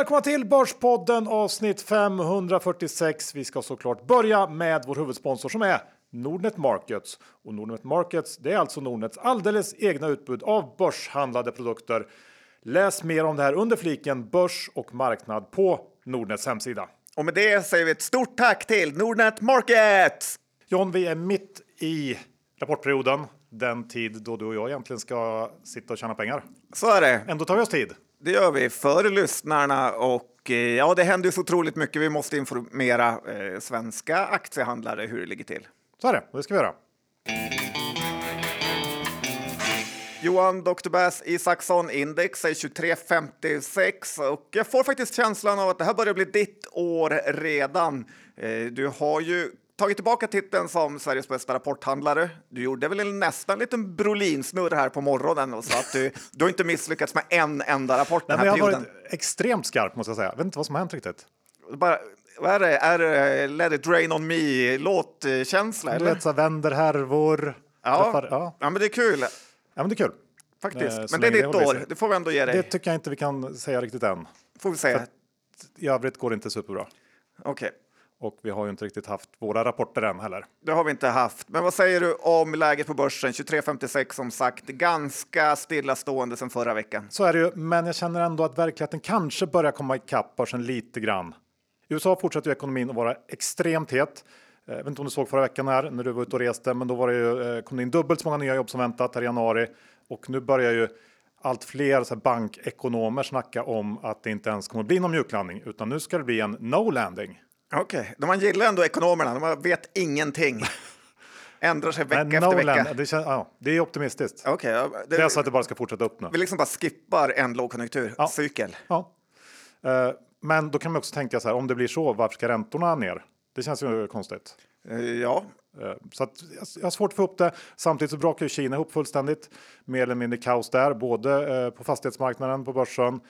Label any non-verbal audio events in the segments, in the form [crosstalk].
välkomna till Börspodden avsnitt 546. Vi ska såklart börja med vår huvudsponsor som är Nordnet Markets. Och Nordnet Markets det är alltså Nordnets alldeles egna utbud av börshandlade produkter. Läs mer om det här under fliken börs och marknad på Nordnets hemsida. Och med det säger vi ett stort tack till Nordnet Markets! John, vi är mitt i rapportperioden. Den tid då du och jag egentligen ska sitta och tjäna pengar. Så är det. Ändå tar vi oss tid. Det gör vi för lyssnarna och eh, ja, det händer ju så otroligt mycket. Vi måste informera eh, svenska aktiehandlare hur det ligger till. Så är det, det ska vi göra. Johan Dr. Bass Isaksson index är 23,56 och jag får faktiskt känslan av att det här börjar bli ditt år redan. Eh, du har ju tagit tillbaka titeln som Sveriges bästa rapporthandlare. Du gjorde väl en nästan liten Brolinsnurr här på morgonen och så att du, du har inte misslyckats med en enda rapport den här men jag har perioden. varit extremt skarp måste jag säga. Jag vet inte vad som har hänt riktigt. Bara, vad är det? Är det Let it rain on me låtkänsla? Du Eller? vet, så här, vänder härvor. Ja. Träffar, ja. ja, men det är kul ja, men det är kul. faktiskt. Eh, så men det är länge ditt det håller i år, sig. det får vi ändå ge dig. Det tycker jag inte vi kan säga riktigt än. får vi säga. I övrigt går det inte superbra. Okej. Och vi har ju inte riktigt haft våra rapporter än heller. Det har vi inte haft. Men vad säger du om läget på börsen? 23,56 som sagt, ganska stillastående sedan förra veckan. Så är det ju, men jag känner ändå att verkligheten kanske börjar komma ikapp börsen lite grann. I USA fortsätter ju ekonomin att vara extremt het. Eh, Jag vet inte om du såg förra veckan här när du var ute och reste, men då var det ju, eh, kom det in dubbelt så många nya jobb som väntat här i januari. Och nu börjar ju allt fler så bankekonomer snacka om att det inte ens kommer bli någon mjuklandning, utan nu ska det bli en no landing. Okej, okay. man gillar ändå ekonomerna. De vet ingenting. [laughs] Ändrar sig vecka Men efter vecka. det, kän, ja, det är optimistiskt. Okej, ja, Det det, är så att det bara ska fortsätta upp nu. vi liksom bara skippar en lågkonjunkturcykel. Ja. Eh, Men då kan man också tänka så här, om det blir så, varför ska räntorna ner? Det känns ju konstigt. Eh, Ja, Eh, Så att jag har svårt att få upp det. Samtidigt så brakar ju Kina ihop fullständigt. Mer eller mindre kaos där, både på fastighetsmarknaden, på börsen.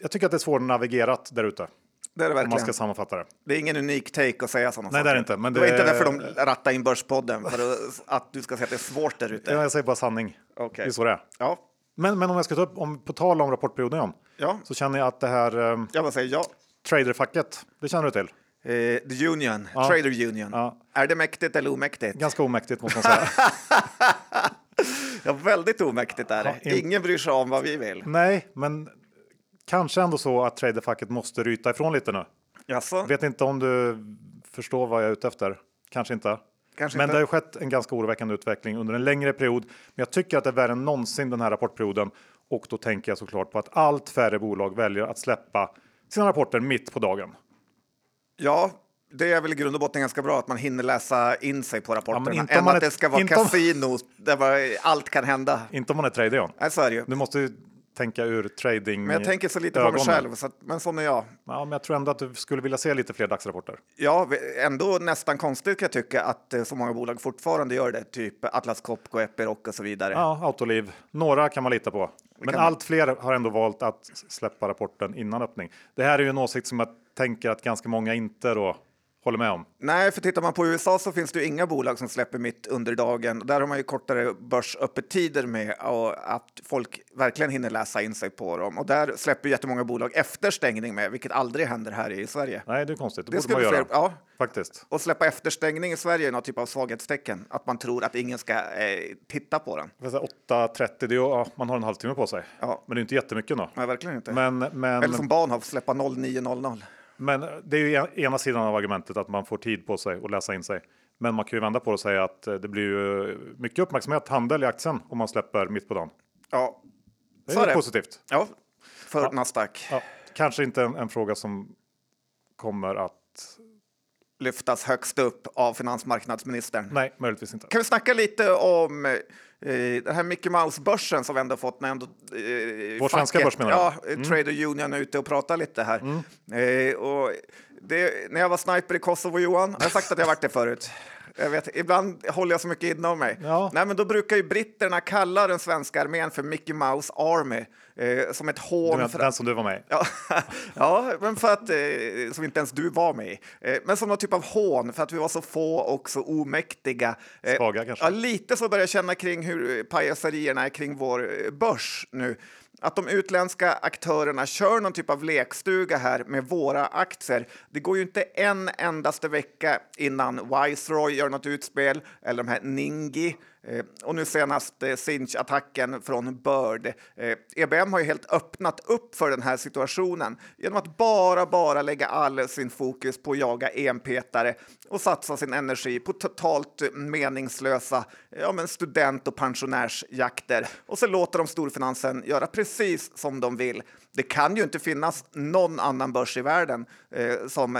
Jag tycker att det är svårnavigerat där ute, det är det om man ska verkligen. sammanfatta det. Det är ingen unik take att säga sådana Nej, det är inte, men det var det- inte därför de rattade in Börspodden, för att- du ska säga att det är svårt där ute. Ja, Jag säger bara sanning. Okej. Det är så det är. Ja, Men, men om jag ska ta upp, om, på tal om rapportperioden, John, ja. så känner jag att det här eh, jag säger ja. traderfacket, det känner du till? Eh, the Union, Trader Union. Ja. Är det mäktigt eller omäktigt? Ganska omäktigt måste man säga. [laughs] Ja, väldigt omäktigt är det. Ja, in- Ingen bryr sig om vad vi vill. Nej, men kanske ändå så att traderfacket måste ryta ifrån lite nu. Jaså? Vet inte om du förstår vad jag är ute efter. Kanske inte. Kanske men inte. det har ju skett en ganska oroväckande utveckling under en längre period. Men jag tycker att det är värre än någonsin den här rapportperioden. Och då tänker jag såklart på att allt färre bolag väljer att släppa sina rapporter mitt på dagen. Ja, det är väl i grund och botten ganska bra att man hinner läsa in sig på rapporterna. inte om än att det ska vara inte om- kasino där allt kan hända. Inte om man är trader John. Nej, så är det ju. Du måste tänka ur trading. Men jag tänker så lite på mig ögonen. själv, så att, men sån är jag. Ja, men jag tror ändå att du skulle vilja se lite fler dagsrapporter. Ja, ändå nästan konstigt kan jag tycka att eh, så många bolag fortfarande gör det, typ Atlas Copco, Epiroc och så vidare. Ja, Autoliv. Några kan man lita på. Men allt fler har ändå valt att släppa rapporten innan öppning. Det här är ju en åsikt som jag tänker att ganska många inte då håller med om. Nej, för tittar man på USA så finns det ju inga bolag som släpper mitt under dagen. Där har man ju kortare börsöppettider med och att folk verkligen hinner läsa in sig på dem. Och där släpper jättemånga bolag efter stängning med, vilket aldrig händer här i Sverige. Nej, det är konstigt. Det, Det borde man göra. ja. Faktiskt. Och släppa efterstängning i Sverige är någon typ av svaghetstecken. Att man tror att ingen ska eh, titta på den. Jag säga 8.30, det är, ja, man har en halvtimme på sig. Ja. Men det är inte jättemycket då. Nej, verkligen inte. Men, men, Eller som Bahnhof, släppa 0900. Men det är ju en- ena sidan av argumentet att man får tid på sig att läsa in sig. Men man kan ju vända på det och säga att eh, det blir ju mycket uppmärksamhet, handel i aktien om man släpper mitt på dagen. Ja, Det Så är är ju det. positivt. ja för Nasdaq. Ja, kanske inte en, en fråga som kommer att... Lyftas högst upp av finansmarknadsministern. Nej, möjligtvis inte. Kan vi snacka lite om eh, den här Mickey Mouse-börsen som vi ändå fått när ändå, eh, Vår svenska facket- börs menar du? Ja, eh, Trader Union är ute och pratar lite här. Eh, och det, när jag var sniper i Kosovo, Johan, jag har sagt att jag varit det förut. Jag vet, ibland håller jag så mycket inom mig. Ja. Nej, men då brukar ju britterna kalla den svenska armén för Mickey Mouse Army. Eh, som ett hån. menar för den som du var med i? Ja, [laughs] ja, men för att, eh, som inte ens du var med. Eh, men som någon typ av hån för att vi var så få och så omäktiga. Eh, Svaga kanske? Ja, lite så börjar jag känna kring hur pajaserierna är kring vår eh, börs nu. Att de utländska aktörerna kör någon typ av lekstuga här med våra aktier. Det går ju inte en endaste vecka innan Viceroy gör något utspel eller de här Ningi Eh, och nu senast eh, Sinch-attacken från Bird. Eh, EBM har ju helt öppnat upp för den här situationen genom att bara, bara lägga all sin fokus på att jaga enpetare och satsa sin energi på totalt meningslösa ja, men student och pensionärsjakter. Och så låter de storfinansen göra precis som de vill. Det kan ju inte finnas någon annan börs i världen eh, som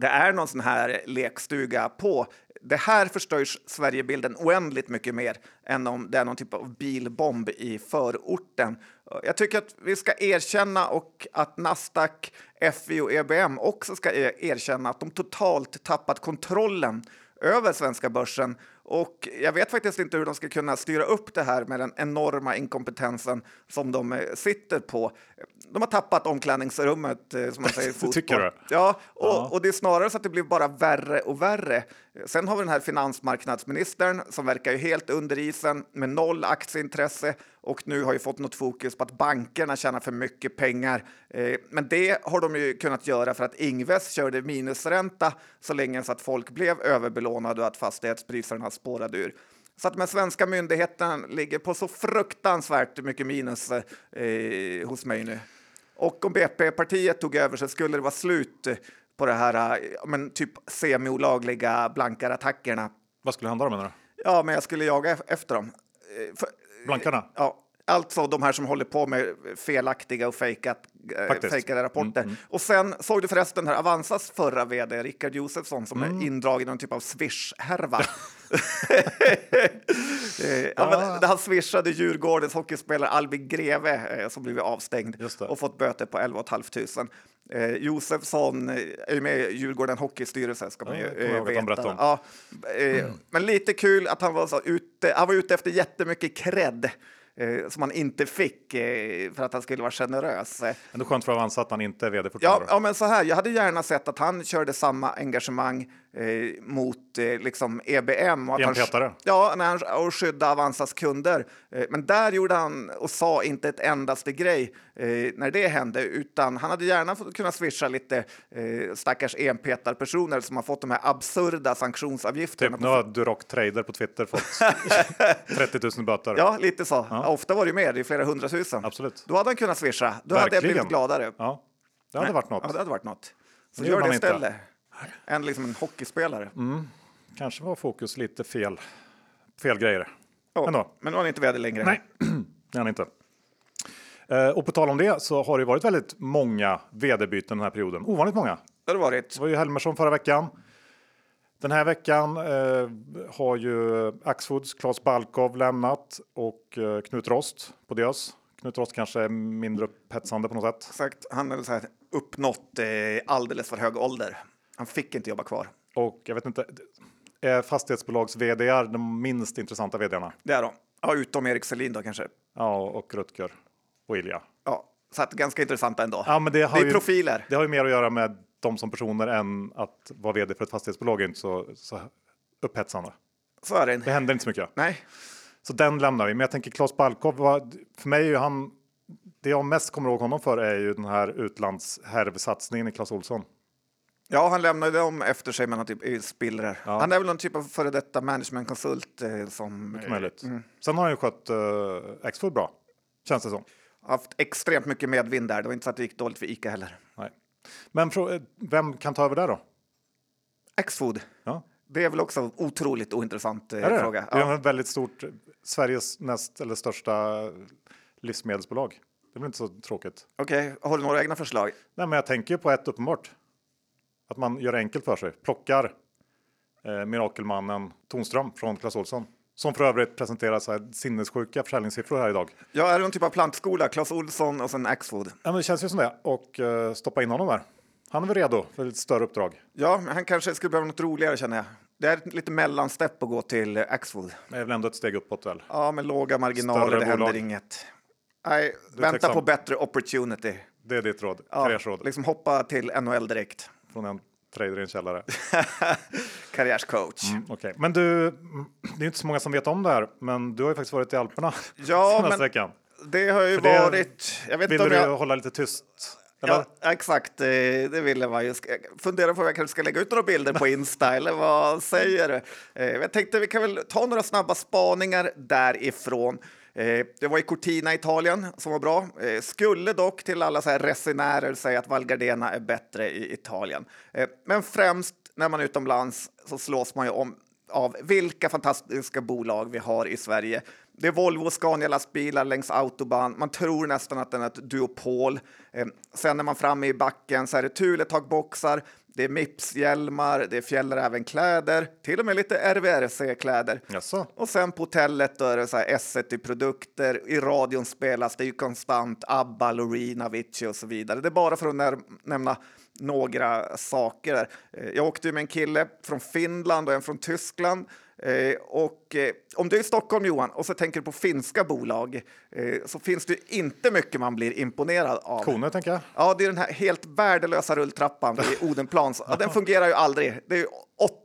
det är någon sån här lekstuga på. Det här förstörs Sverigebilden oändligt mycket mer än om det är någon typ av bilbomb i förorten. Jag tycker att vi ska erkänna och att Nasdaq, FI och EBM också ska e-, erkänna att de totalt tappat kontrollen över svenska börsen och jag vet faktiskt inte hur de ska kunna styra upp det här med den enorma inkompetensen som de eh, sitter på. De har tappat omklädningsrummet, eh, som man säger [laughs] i fotboll. Tycker du? Ja, och, ja. och det är snarare så att det blir bara värre och värre. Sen har vi den här finansmarknadsministern som verkar ju helt under isen med noll aktieintresse och nu har ju fått något fokus på att bankerna tjänar för mycket pengar. Eh, men det har de ju kunnat göra för att Ingves körde minusränta så länge så att folk blev överbelånade och att fastighetspriserna spårade ur. Så att den svenska myndigheten ligger på så fruktansvärt mycket minus eh, hos mig nu. Och om BP-partiet tog över så skulle det vara slut på det här men typ semi-olagliga blankarattackerna. Vad skulle hända då menar du? Ja, men jag skulle jaga efter dem. Eh, för, Blankarna? Ja, Alltså de här som håller på med felaktiga och fejkat, äh, fejkade rapporter. Mm, mm. Och sen såg du förresten här Avanzas förra vd Rickard Josefsson som mm. är indragen i någon typ av swish-härva. [laughs] [laughs] Eh, ja. han swishade Djurgårdens hockeyspelare Albin Greve eh, som blivit avstängd och fått böter på 11 500. Eh, Josefsson eh, är ju med i Djurgården Hockeystyrelse ska man ju eh, veta. Ja, eh, mm. Men lite kul att han var så ute, han var ute efter jättemycket cred eh, som han inte fick eh, för att han skulle vara generös. Ändå skönt för Avanza att han inte är vd fortfarande. Ja, ja, men så här, jag hade gärna sett att han körde samma engagemang eh, mot eh, liksom EBM. Och att han, ja, när han, och skydda Avanzas kunder. Eh, men där gjorde han och sa inte ett endaste grej eh, när det hände, utan han hade gärna fått kunna swisha lite eh, stackars enpetarpersoner som har fått de här absurda sanktionsavgifterna. Typ nu har Duroc Trader på Twitter fått [laughs] 30 000 böter. Ja, lite så. Ja. Ofta var det mer, det är flera hundratusen. Absolut. Då hade han kunnat swisha. Då Verkligen. hade jag blivit gladare. Ja, det hade Nej. varit något. Ja, det hade varit något. Så gör det istället. Än liksom en hockeyspelare. Mm. Kanske var fokus lite fel. Fel grejer. Oh, Ändå. Men nu har han inte väder längre. Nej, [clears throat] det han inte. Eh, och på tal om det så har det varit väldigt många vd-byten den här perioden. Ovanligt många. Det har varit. Det var ju Helmersson förra veckan. Den här veckan eh, har ju Axfoods Claes Balkov lämnat och eh, Knut Rost på Diös. Knut Rost kanske är mindre upphetsande på något sätt. Exakt, han har så här uppnått eh, alldeles för hög ålder. Han fick inte jobba kvar. Och jag vet inte, är fastighetsbolags vd de minst intressanta vdarna? Det är de. Ja, utom Erik Selin då kanske. Ja, och Rutger och Ilja. Ja, så att ganska intressanta ändå. Ja, men det, har det är ju, profiler. Det har ju mer att göra med dem som personer än att vara vd för ett fastighetsbolag är inte så, så upphetsande. Så är det. Det händer inte så mycket. Nej. Så den lämnar vi. Men jag tänker Claes Balkov, för mig är ju han, det jag mest kommer ihåg honom för är ju den här utlandshärvsatsningen i Clas Olsson. Ja, han lämnade dem efter sig med typ spillror. Ja. Han är väl någon typ av före detta managementkonsult eh, som... Mycket möjligt. Mm. Sen har han ju skött uh, Axfood bra, känns det som. Haft extremt mycket medvind där. Det var inte så att det gick dåligt för Ica heller. Nej. Men vem kan ta över där då? Axfood. Ja. Det är väl också otroligt ointressant eh, är det? fråga. Det är ja. ett väldigt stort, Sveriges näst eller största livsmedelsbolag. Det blir inte så tråkigt. Okej, okay. har du några egna förslag? Nej, men jag tänker på ett uppenbart. Att man gör det enkelt för sig. Plockar eh, Mirakelmannen Tonström från Clas Ohlson. Som för övrigt presenterar så här sinnessjuka försäljningssiffror här idag. Ja, är det någon typ av plantskola? Clas Ohlson och sen Axfood? Ja, men det känns ju som det. Och uh, stoppa in honom där. Han är väl redo för ett större uppdrag. Ja, men han kanske skulle behöva något roligare känner jag. Det är ett lite mellanstepp att gå till Axfood. Det är väl ändå ett steg uppåt väl? Ja, med låga marginaler, det händer inget. Nej, vänta på bättre opportunity. Det är ditt råd, Ja, karriärsråd liksom hoppa till NHL direkt. Från en trader i en källare. [laughs] Karriärscoach. Mm, okej. Men du, det är inte så många som vet om det här, men du har ju faktiskt varit i Alperna [laughs] Ja, senaste veckan. det har ju För det- varit... Jag vet Ville om du jag... hålla lite tyst? Eller? Ja, exakt, eh, det ville man ju. Funderar på om jag kanske ska lägga ut några bilder på Insta, [laughs] eller vad säger du? Eh, Jag tänkte vi kan väl ta några snabba spaningar därifrån. Eh, det var i Cortina, Italien, som var bra. Eh, skulle dock till alla så här resenärer säga att Val Gardena är bättre i Italien. Eh, men främst när man är utomlands så slås man ju om av vilka fantastiska bolag vi har i Sverige. Det är Volvo och Scania lastbilar längs autobahn. Man tror nästan att den är ett duopol. Eh, sen när man framme i backen så är det Thule takboxar, det är Mips-hjälmar, det är Fjällräven-kläder, till och med lite RVRC-kläder. Och sen på hotellet då är det så här S1-produkter, i radion spelas det ju konstant ABBA, Loreen, Avicii och så vidare. Det är bara för att när- nämna några saker. där. Eh, Jag åkte ju med en kille från Finland och en från Tyskland. Eh, och eh, om du är i Stockholm Johan och så tänker du på finska bolag eh, så finns det inte mycket man blir imponerad av. Kone, tänker jag. Ja, det är den här helt värdelösa rulltrappan i [laughs] Odenplans. Ja, den fungerar ju aldrig. Det är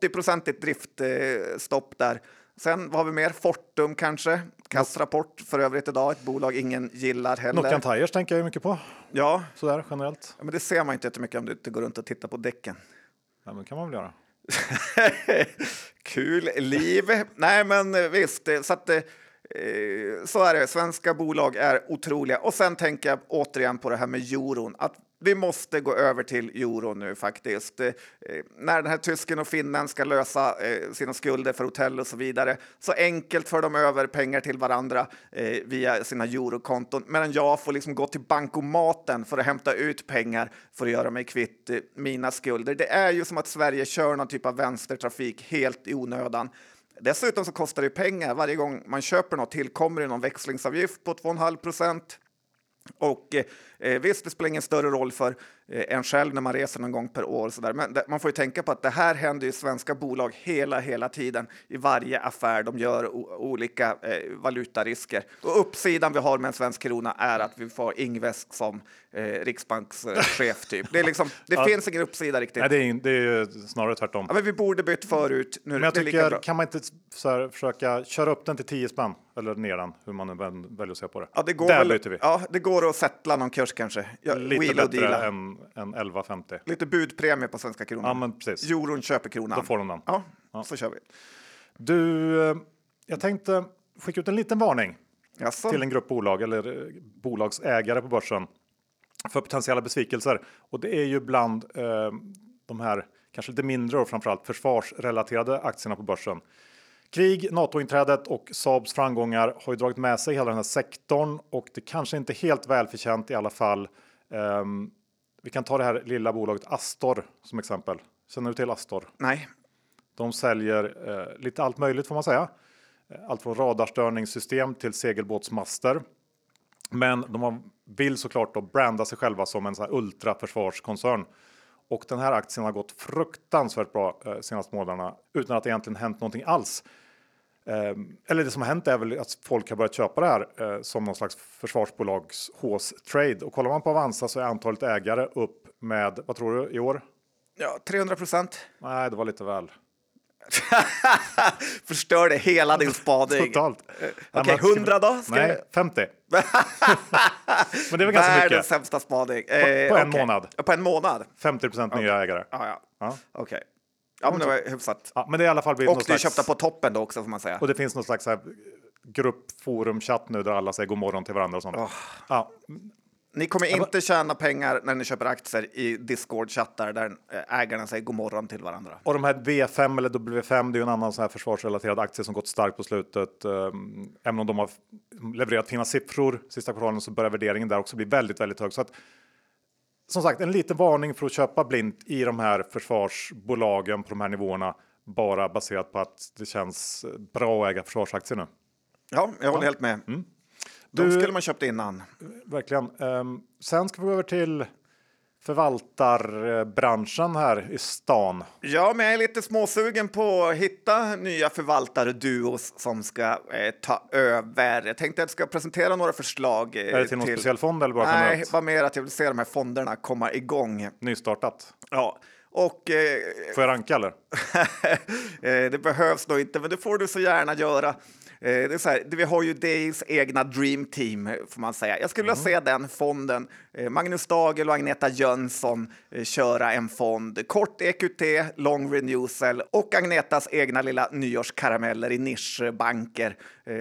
80-procentigt driftstopp där. Sen vad har vi mer? Fortum kanske? Kassrapport för övrigt idag, ett bolag ingen gillar heller. Nokian Tires tänker jag mycket på, Ja, sådär generellt. men det ser man inte jättemycket om du inte går runt och tittar på däcken. Ja, men kan man väl göra. [laughs] Kul liv. Nej, men eh, visst, eh, så att eh, så är det. Svenska bolag är otroliga. Och sen tänker jag återigen på det här med euron. Att vi måste gå över till euro nu faktiskt. Eh, när den här tysken och finnen ska lösa eh, sina skulder för hotell och så vidare. Så enkelt för de över pengar till varandra eh, via sina eurokonton. Medan jag får liksom gå till bankomaten för att hämta ut pengar för att göra mig kvitt eh, mina skulder. Det är ju som att Sverige kör någon typ av vänstertrafik helt i onödan. Dessutom så kostar det pengar. Varje gång man köper något tillkommer det någon växlingsavgift på 2,5 procent. Och eh, eh, visst, det spelar ingen större roll för en själv när man reser någon gång per år. Så där. Men man får ju tänka på att det här händer i svenska bolag hela, hela tiden. I varje affär de gör olika eh, valutarisker. Och uppsidan vi har med en svensk krona är att vi får Ingves som eh, riksbankschef. [laughs] typ. Det, är liksom, det Ja. finns ingen uppsida riktigt. Nej, det är, det är snarare tvärtom. Ja, men vi borde bytt förut. Nu, Men jag tycker, kan man inte här, försöka köra upp den till 10 spänn? Eller ner den, hur man nu väl- väljer att se på det. Ja, det går Där väl, byter vi. Ja, det går att sätta någon kurs kanske. Ja, Lite bättre deala. Än 11,50. Lite budpremie på svenska kronan. Ja, men precis. Euron köper kronan. Då får de den. Ja, så kör vi. Du, eh, jag tänkte skicka ut en liten varning Jaså? till en grupp bolag eller eh, bolagsägare på börsen för potentiella besvikelser. Och det är ju bland eh, de här kanske lite mindre och framförallt försvarsrelaterade aktierna på börsen. Krig, NATO-inträdet och Saabs framgångar har ju dragit med sig hela den här sektorn och det kanske inte är helt välförtjänt i alla fall. Ehm, vi kan ta det här lilla bolaget Astor som exempel. Känner du till Astor? Nej. De säljer eh, lite allt möjligt får man säga. Eh, Allt från radarstörningssystem till segelbåtsmaster. Men de vill såklart då branda sig själva som en sån här ultraförsvarskoncern. Och den här aktien har gått fruktansvärt bra eh, senaste månaderna utan att det egentligen hänt någonting alls. Eh, eller det som har hänt är väl att folk har börjat köpa det här eh, som någon slags försvarsbolags hås-trade. Och kollar man på Avanza så är antalet ägare upp med, vad tror du, i år? Ja, 300 procent. Nej, det var lite väl. [laughs] Förstörde hela din spaning. Totalt. Okej, 100 då? Ska Nej, jag- 50. [laughs] Men det är väl ganska Världens mycket. sämsta spaning. på en okej. månad. Ja, På en månad? 50 nya ägare. Ja, ja. Ja. Okej. Ja, men det var hyfsat. Ja, men det är i alla fall Och det slags, köpta på toppen då också får man säga. och det finns någon slags gruppforumchatt nu där alla säger god morgon till varandra och sånt. Ja, Ni kommer inte tjäna pengar när ni köper aktier i Discord-chattar där eh, ägarna säger god morgon till varandra. och de här V5 eller W5, det är ju en annan sån här försvarsrelaterad aktie som gått starkt på slutet. Um, även om de har levererat fina siffror sista kvartalen så börjar värderingen där också bli väldigt, väldigt hög. Så att, som sagt, en liten varning för att köpa blint i de här försvarsbolagen på de här nivåerna bara baserat på att det känns bra att äga försvarsaktier nu. Ja, jag håller helt med. De Du- skulle man köpt innan. Verkligen. Ehm, sen ska vi gå över till förvaltarbranschen här i stan. Ja, men jag är lite småsugen på att hitta nya förvaltarduos som ska eh, ta över. Jag tänkte att jag ska presentera några förslag. Eh, är det till någon speciell fond eller bara Nej, generellt? bara mer att jag vill se de här fonderna komma igång. Nystartat? Ja. Och, eh, får jag ranka eller? [laughs] Eh, det behövs nog inte, men det får du så gärna göra. Eh, det är så här, vi har ju Days egna Dream Team, får man säga. Jag skulle vilja mm. se den fonden. Eh, Magnus Dagel och Agneta Jönsson eh, köra en fond. Kort EQT, lång renewal och Agnetas egna lilla nyårskarameller i nischbanker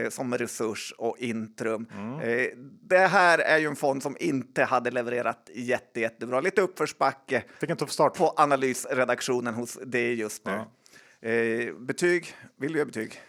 som Resurs och Intrum. Mm. Det här är ju en fond som inte hade levererat jätte, jättebra. Lite uppförsbacke Fick en tuff start. på analysredaktionen hos D just nu. Ja. Betyg? Vill du ge betyg?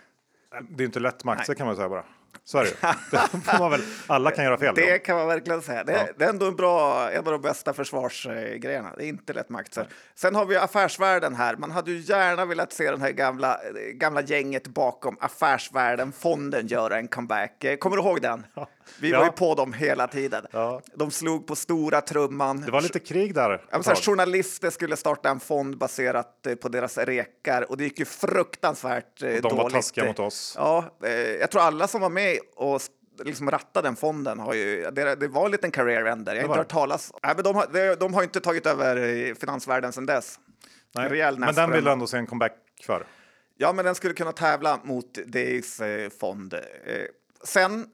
Det är inte lätt med aktier kan man säga bara. Så är det [laughs] det man väl, Alla kan göra fel. Det då. kan man verkligen säga. Det, ja. det, är ändå en, bra, en av de bästa försvarsgrejerna. Det är inte lätt med aktier. Sen har vi affärsvärlden här. Man hade ju gärna velat se den här gamla, gamla gänget bakom Affärsvärlden-fonden göra en comeback. Kommer du ihåg den? Ja. Vi ja. var ju på dem hela tiden. Ja. De slog på stora trumman. Det var lite krig där. Ja, så journalister skulle starta en fond baserat eh, på deras rekar och det gick ju fruktansvärt de dåligt. De var taskiga mot oss. Ja, eh, jag tror alla som var med och liksom ratta den fonden har ju, det, det var en liten career ender. Jag har inte hört talas. Nej, men de, har, de, de har inte tagit över finansvärlden sedan dess. Nej, men den vill du ändå se en comeback för? Ja, men den skulle kunna tävla mot DIs eh, fond. sen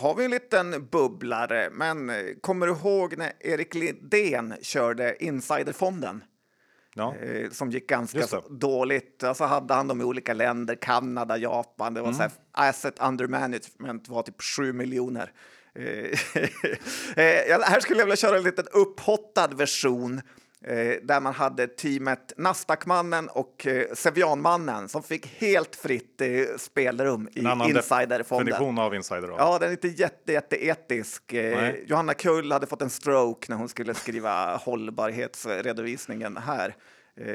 har vi en liten bubblare, men eh, kommer du ihåg när Erik Lidén körde Insiderfonden? Ja. Eh, som gick ganska dåligt. Alltså hade han dem i olika länder, Kanada, Japan. Det var mm. så här, asset under management var typ 7 miljoner. Eh, [laughs] här skulle jag vilja köra en liten upphottad version där man hade teamet Nasdaqmannen och eh, Sevianmannen som fick helt fritt eh, spelrum i Insiderfonden. definition av insider? Då. Ja, den är inte jätte, jätteetisk. Eh, Johanna Kull hade fått en stroke när hon skulle skriva [laughs] hållbarhetsredovisningen här. Eh,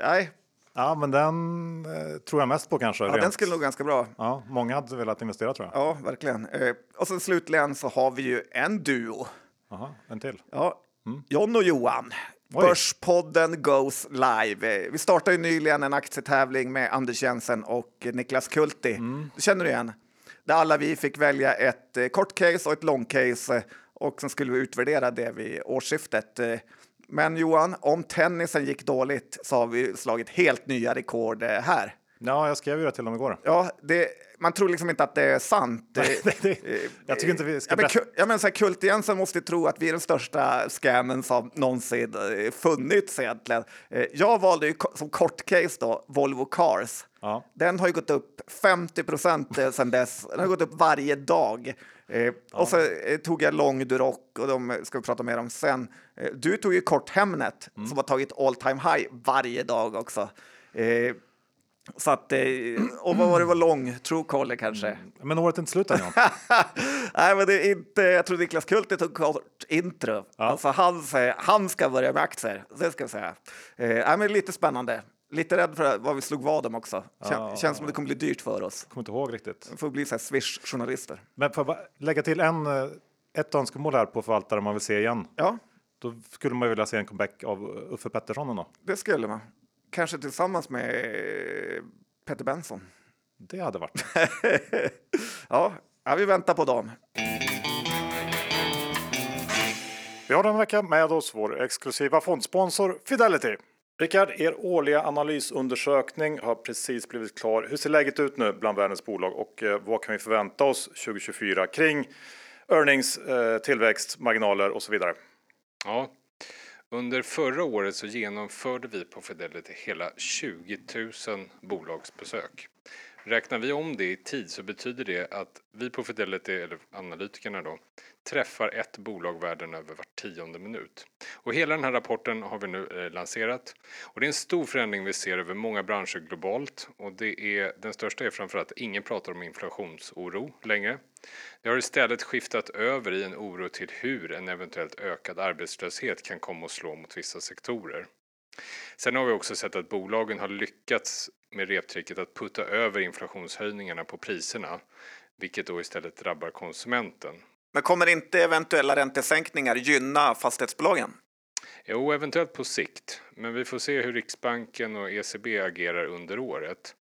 nej. Ja, men den eh, tror jag mest på kanske. Ja, rent. den skulle nog ganska bra. Ja, många hade velat investera tror jag. Ja, verkligen. Eh, och sen slutligen så har vi ju en duo. Aha, en till. Ja, mm. John och Johan. Oj. Börspodden goes live. Vi startade ju nyligen en aktietävling med Anders Jensen och Niklas Kulti. Mm. Det känner du igen? Där alla vi fick välja ett eh, kort case och ett lång case eh, och sen skulle vi utvärdera det vid årsskiftet. Eh, men Johan, om tennisen gick dåligt så har vi slagit helt nya rekord här. Ja, jag skrev ju det till dem igår. Ja, det, man tror liksom inte att det är sant. [laughs] jag tycker inte vi ska... Ja, men, ja, men så här, Kult Jensen måste tro att vi är den största scammen som någonsin eh, funnits egentligen. Eh, jag valde ju som kort case då Volvo Cars. Ja. Den har ju gått upp 50 procent eh, sedan dess. Den har gått upp varje dag. Eh, ja. Och så eh, tog jag lång Duroc och de ska vi prata mer om sen. Eh, du tog ju kort Hemnet mm. som har tagit all time high varje dag också. Så att, eh, och vad var det var lång? Truecaller kanske? Mm. Men året är inte slut än. [laughs] Nej, men det är inte. Jag tror Niklas Kulte tog kort intro. Ja. Alltså han, han ska börja med aktier. Det ska jag säga. Eh, men lite spännande. Lite rädd för vad vi slog vad om också. Kän, ja, känns som det kommer bli dyrt för oss. Kommer inte ihåg riktigt. Vi får bli så här Swish-journalister. Men får jag lägga till en, eh, ett önskemål här på förvaltare man vill se igen. Ja. Då skulle man vilja se en comeback av Uffe Pettersson. Då. Det skulle man. Kanske tillsammans med Peter Benson. Det hade varit. [laughs] ja, ja, vi väntar på dem. Vi har den vecka med oss vår exklusiva fondsponsor Fidelity. Rickard, er årliga analysundersökning har precis blivit klar. Hur ser läget ut nu bland världens bolag och eh, vad kan vi förvänta oss 2024 kring earnings, eh, tillväxt, marginaler och så vidare? Ja, under förra året så genomförde vi på Fidelity hela 20 000 bolagsbesök. Räknar vi om det i tid så betyder det att vi på Fidelity, eller analytikerna då, träffar ett bolag världen över var tionde minut. Och hela den här rapporten har vi nu eh, lanserat. Och det är en stor förändring vi ser över många branscher globalt och det är, den största är framförallt att ingen pratar om inflationsoro längre. Det har istället skiftat över i en oro till hur en eventuellt ökad arbetslöshet kan komma att slå mot vissa sektorer. Sen har vi också sett att bolagen har lyckats med reptricket att putta över inflationshöjningarna på priserna, vilket då istället drabbar konsumenten. Men kommer inte eventuella räntesänkningar gynna fastighetsbolagen? Jo, eventuellt på sikt, men vi får se hur Riksbanken och ECB agerar under året.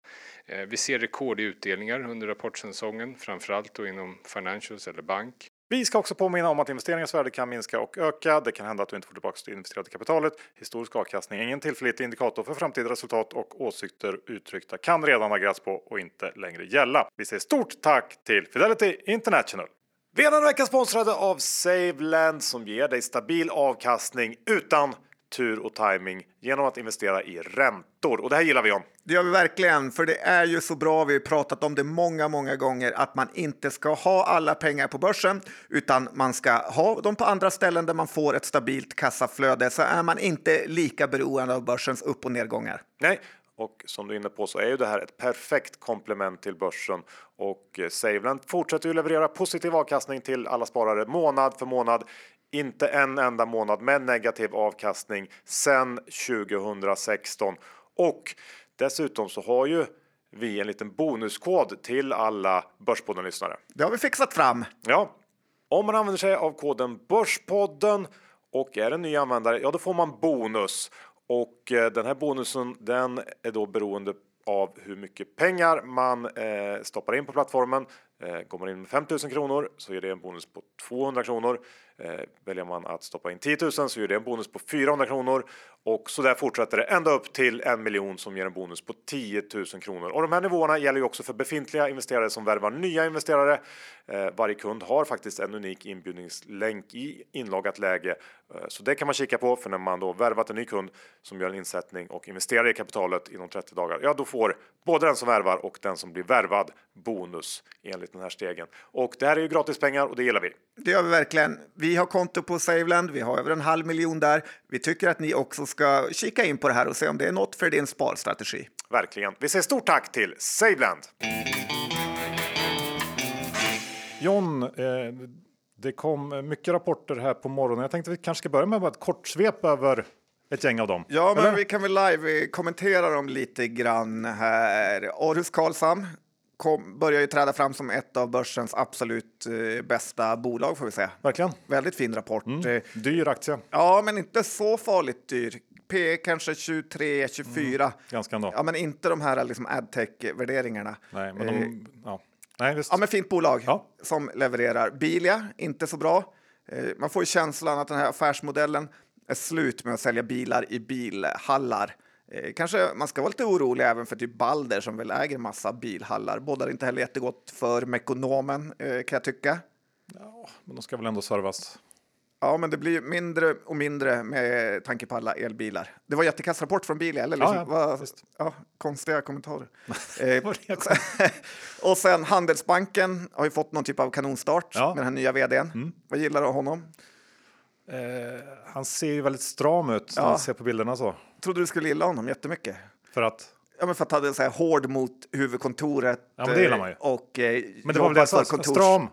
Eh, vi ser rekord i utdelningar under rapportsäsongen, framförallt då inom financials eller bank. Vi ska också påminna om att investeringens värde kan minska och öka. Det kan hända att du inte får tillbaka det investerade kapitalet. Historisk avkastning är ingen tillförlitlig indikator för framtida resultat och åsikter uttryckta kan redan ha på och inte längre gälla. Vi säger stort tack till Fidelity International. Vi är denna vecka sponsrade av SaveLend som ger dig stabil avkastning utan tur och timing genom att investera i räntor. Och det här gillar vi om. Det gör vi verkligen, för det är ju så bra, vi har pratat om det många, många gånger, att man inte ska ha alla pengar på börsen, utan man ska ha dem på andra ställen där man får ett stabilt kassaflöde, så är man inte lika beroende av börsens upp och nedgångar. Nej, och som du är inne på så är ju det här ett perfekt komplement till börsen och Saveland fortsätter ju leverera positiv avkastning till alla sparare månad för månad. Inte en enda månad med negativ avkastning sedan 2016 och dessutom så har ju vi en liten bonuskod till alla Börspodden-lyssnare. Det har vi fixat fram. Ja, om man använder sig av koden Börspodden och är en ny användare, ja då får man bonus. Och eh, den här bonusen den är då beroende av hur mycket pengar man eh, stoppar in på plattformen. Eh, går man in med 5000 kronor så ger det en bonus på 200 kronor. Eh, väljer man att stoppa in 10 000 så ger det en bonus på 400 kronor och så där fortsätter det ända upp till en miljon som ger en bonus på 10 000 kronor. Och de här nivåerna gäller ju också för befintliga investerare som värvar nya investerare. Eh, varje kund har faktiskt en unik inbjudningslänk i inloggat läge eh, så det kan man kika på för när man då värvat en ny kund som gör en insättning och investerar i kapitalet inom 30 dagar. Ja, då får både den som värvar och den som blir värvad bonus enligt den här stegen. Och det här är ju gratis pengar och det gillar vi. Det gör vi verkligen. Vi har konto på Saveland, vi har över en halv miljon där. Vi tycker att ni också ska kika in på det här och se om det är något för din sparstrategi. Verkligen. Vi säger stort tack till Saveland. John, eh, det kom mycket rapporter här på morgonen. Jag tänkte vi kanske ska börja med ett kort svep över ett gäng av dem. Ja, men Eller? vi kan väl live kommentera dem lite grann här. Aarhus Karlshamn kom, börjar ju träda fram som ett av börsens absolut eh, bästa bolag får vi säga. Verkligen. Väldigt fin rapport. Eh, Dyr aktie. Ja, men inte så farligt dyr. P kanske 23, 24. Ganska ändå. Ja, men inte de här liksom adtech-värderingarna. Nej, men Eh, de, ja. Nej, visst. Ja, men fint bolag Ja. som levererar. Bilia, inte så bra. Eh, Man får ju känslan att den här affärsmodellen är slut med att sälja bilar i bilhallar. Eh, Kanske man ska vara lite orolig även för typ Balder som väl äger massa bilhallar. Bådar inte heller jättegott för Mekonomen eh, kan jag tycka. Men de ska väl ändå servas. Ja, men det blir mindre och mindre med tanke på alla elbilar. Det var jättekass rapport från Bilia, eller? Liksom, Ja, ja, ja, konstiga kommentarer. [laughs] eh, [laughs] och sen Handelsbanken har ju fått någon typ av kanonstart Ja. med den här nya vdn. Mm. Vad gillar du av honom? Eh, han ser ju väldigt stram ut när Ja. man ser på bilderna så. Trodde du skulle gilla honom jättemycket. För att, Ja, men för att han hade så här hård mot huvudkontoret. Ja, men det gillar man ju. eh, Och, eh, men det var väl det jag sa, kontors- stram.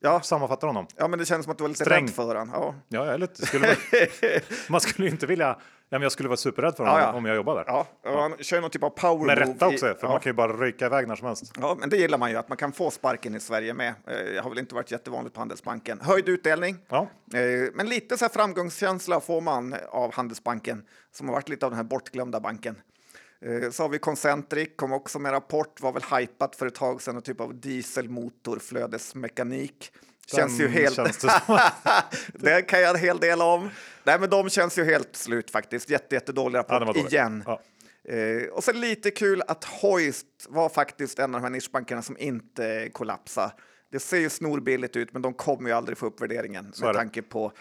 Ja, Sammanfattar honom. ja, men det känns som att du var lite Sträng. rädd för honom. Ja. Ja, jag är lite, skulle, väl- [laughs] man skulle ju inte vilja... Ja, men jag skulle vara superrädd för honom Ja, ja. om jag jobbar där. Ja, och han kör någon typ av power Med rätta i- också, för ja. man kan ju bara ryka iväg när som helst. Ja, men det gillar man ju, att man kan få sparken i Sverige med. Eh, Det har väl inte varit jättevanligt på Handelsbanken. Höjd utdelning, Ja. eh, men lite så här framgångskänsla får man av Handelsbanken, som har varit lite av den här bortglömda banken. Eh, Så har vi Concentric, kom också med rapport, var väl hypat för ett tag sedan, en typ av dieselmotorflödesmekanik. Känns ju helt... känns det [laughs] det kan jag en hel del om. Nej, men de känns ju helt slut faktiskt. Jätte, jättedålig Ja, rapport var dålig. igen. Ja. Eh, och sen lite kul att Hoist var faktiskt en av de här nischbankerna som inte kollapsar. Det ser ju snorbilligt ut, men de kommer ju aldrig få upp värderingen är med tanke på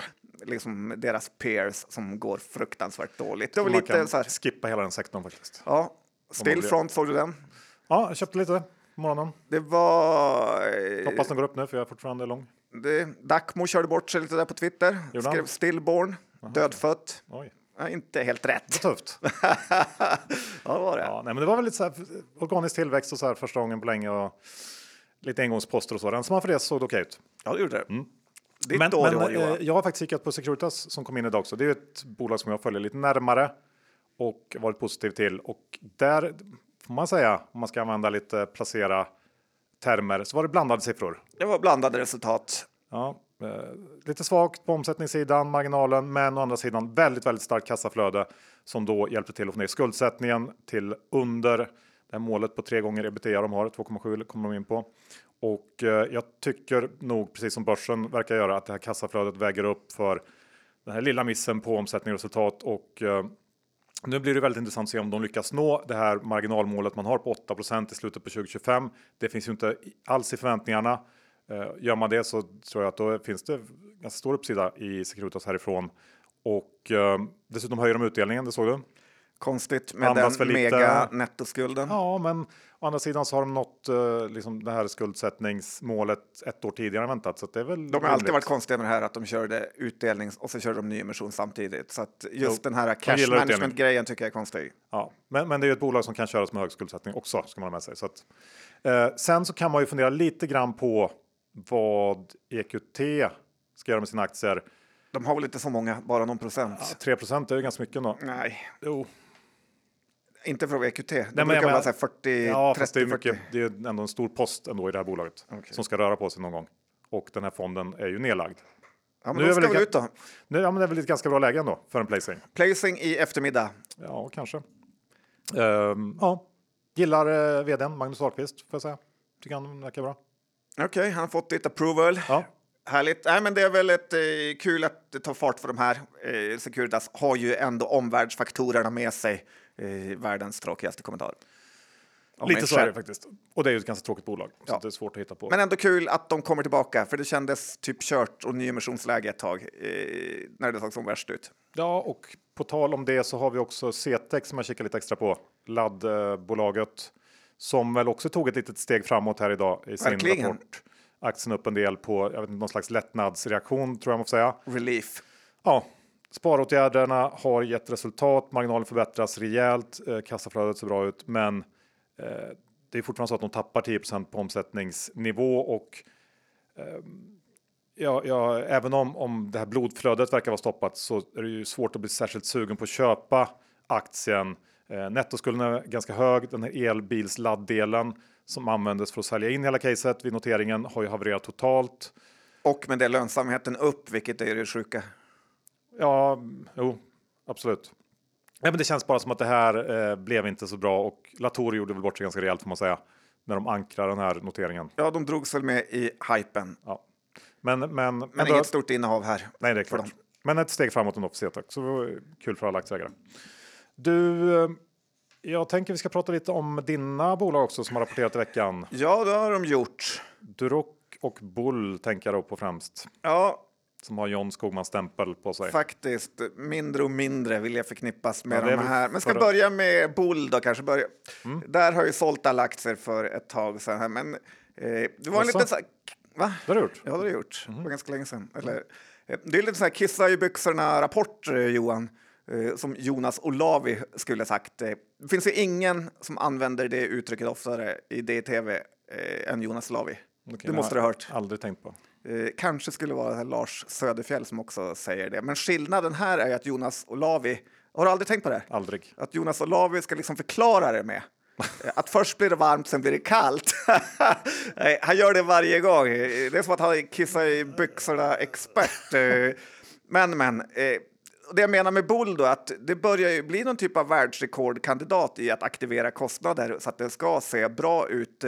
liksom, deras peers som går fruktansvärt dåligt. Det var Man lite kan så här, skippa hela den sektorn faktiskt. ja, Stillfront, såg du den? Ja, jag köpte lite på morgonen. Det var... eh, Hoppas den går upp nu för jag är fortfarande lång. Det, Dacmo körde bort sig lite där på Twitter. Gjorde han? Skrev stillborn, dödfött. Oj, Ja, inte helt rätt. tufft. [laughs] ja, det var det. Ja, nej, men det var väl lite så här organisk tillväxt och så här första gången på länge och lite engångsposter och så. Rensar man för det så såg det okej ut. Ja, det gjorde det. Ditt Men, år men år, eh, jag har faktiskt kikat på Securitas som kom in idag också. Det är ett bolag som jag följer lite närmare och varit positiv till. Och där får man säga, om man ska använda lite placera termer, så var det blandade siffror. Det var blandade resultat. Ja, Eh, lite svagt på omsättningssidan, marginalen, men å andra sidan väldigt, väldigt starkt kassaflöde som då hjälpte till att få ner skuldsättningen till under det här målet på tre gånger ebitda de har, 2,7 kommer de in på. Och eh, jag tycker nog, precis som börsen verkar göra, att det här kassaflödet väger upp för den här lilla missen på omsättning och resultat. Och eh, nu blir det väldigt intressant att se om de lyckas nå det här marginalmålet man har på 8% i slutet på 2025. Det finns ju inte alls i förväntningarna. Eh, gör man det så tror jag att då finns det ganska stor uppsida i Securitas härifrån. Och eh, dessutom höjer de utdelningen, det såg du? Konstigt med Andas den väl lite- mega nettoskulden. Ja, men å andra sidan så har de nått eh, liksom det här skuldsättningsmålet ett år tidigare än väntat. Så det är väl De har alltid rimligt. varit konstiga med det här att de körde utdelning och så körde de nyemission samtidigt. Så att just Jo, den här cash management grejen tycker jag är konstig. Ja, men, men det är ju ett bolag som kan köras med hög skuldsättning också, ska man ha med sig. Så att, eh, sen så kan man ju fundera lite grann på vad EQT ska göra med sina aktier. De har väl inte så många, bara någon procent. Ja, 3 är ju ganska mycket ändå. Nej, Jo, inte för EQT. Det men brukar vara menar- så här 40, ja, fast det är, 30, 40. mycket, det är ändå en stor post ändå i det här bolaget Okej. som ska röra på sig någon gång. Och den här fonden är ju nedlagd. Ja, Nu men är ska väl ut då. Nu, ja, men det är väl ett ganska bra läge ändå för en placing. Placing i eftermiddag. Ja, kanske. Ehm, ja, gillar eh, vdn Magnus Ahlqvist får jag säga. Tycker han verkar bra. Okej, han har fått ditt approval. Ja, Härligt. Nej, men det är väl ett, eh, kul att det tar fart för de här. Eh, Securitas har ju ändå omvärldsfaktorerna med sig. Eh, världens tråkigaste kommentar. Om lite så är det faktiskt. Och det är ju ett ganska tråkigt bolag. Så Ja. att det är svårt att hitta på. Men ändå kul att de kommer tillbaka, för det kändes typ kört och nyemissionsläge ett tag eh, när det såg som värst ut. Ja, och på tal om det så har vi också CTEC som jag kikar lite extra på. Laddbolaget som väl också tog ett litet steg framåt här idag i sin Verkligen. rapport. Aktien upp en del på jag vet inte, någon slags lättnadsreaktion tror jag man får säga. Relief. Ja, sparåtgärderna har gett resultat. Marginalen förbättras rejält. Eh, kassaflödet ser bra ut, men eh, det är fortfarande så att de tappar 10% på omsättningsnivå och eh, ja, ja, även om, om det här blodflödet verkar vara stoppat så är det ju svårt att bli särskilt sugen på att köpa aktien. Eh, nettoskulden är ganska hög. Den här elbilsladdelen som användes för att sälja in hela caset vid noteringen har ju havererat totalt. Och med det lönsamheten upp, vilket är det sjuka. Ja, jo, absolut. Ja, men det känns bara som att det här eh, blev inte så bra och Latour gjorde väl bort sig ganska rejält får man säga när de ankrar den här noteringen. Ja, de drogs väl med i hypen, Ja. Men, men, men men inget stort innehav här. Nej, det är klart. Men ett steg framåt ändå för CETAC, så kul för alla aktieägare. Du, eh, jag tänker vi ska prata lite om dina bolag också som har rapporterat i veckan. Ja, det har de gjort. Duroc och Bull tänker jag då på främst, Ja, som har John Skogmans stämpel på sig. faktiskt. Mindre och mindre vill jag förknippas med Ja, de här. Men ska Mm. börja med Bull då kanske. Börja. Där har ju sålt alla aktier för ett tag sedan. Här, men eh, det var en liten så här, Va? Det har du gjort? Ja, det har jag gjort. Mhm. Det var ganska länge sedan. Eller, eh, det är lite så här kissa i byxorna-rapport, eh, Johan, eh, som Jonas Olavi skulle sagt. Eh, Det finns ju ingen som använder det uttrycket oftare i DTV eh, än Jonas Olavi. Okej, det måste du ha hört. Aldrig tänkt på. Eh, kanske skulle vara Lars Söderfjell som också säger det. Men skillnaden här är att Jonas Olavi, har du aldrig tänkt på det? Aldrig. Att Jonas Olavi ska liksom förklara det med. [laughs] Att först blir det varmt, sen blir det kallt. [laughs] Han gör det varje gång. Det är som att han kissar i byxorna-expert. Eh, Men, men. eh, Det jag menar med Bull då, att det börjar ju bli någon typ av världsrekordkandidat i att aktivera kostnader så att det ska se bra ut.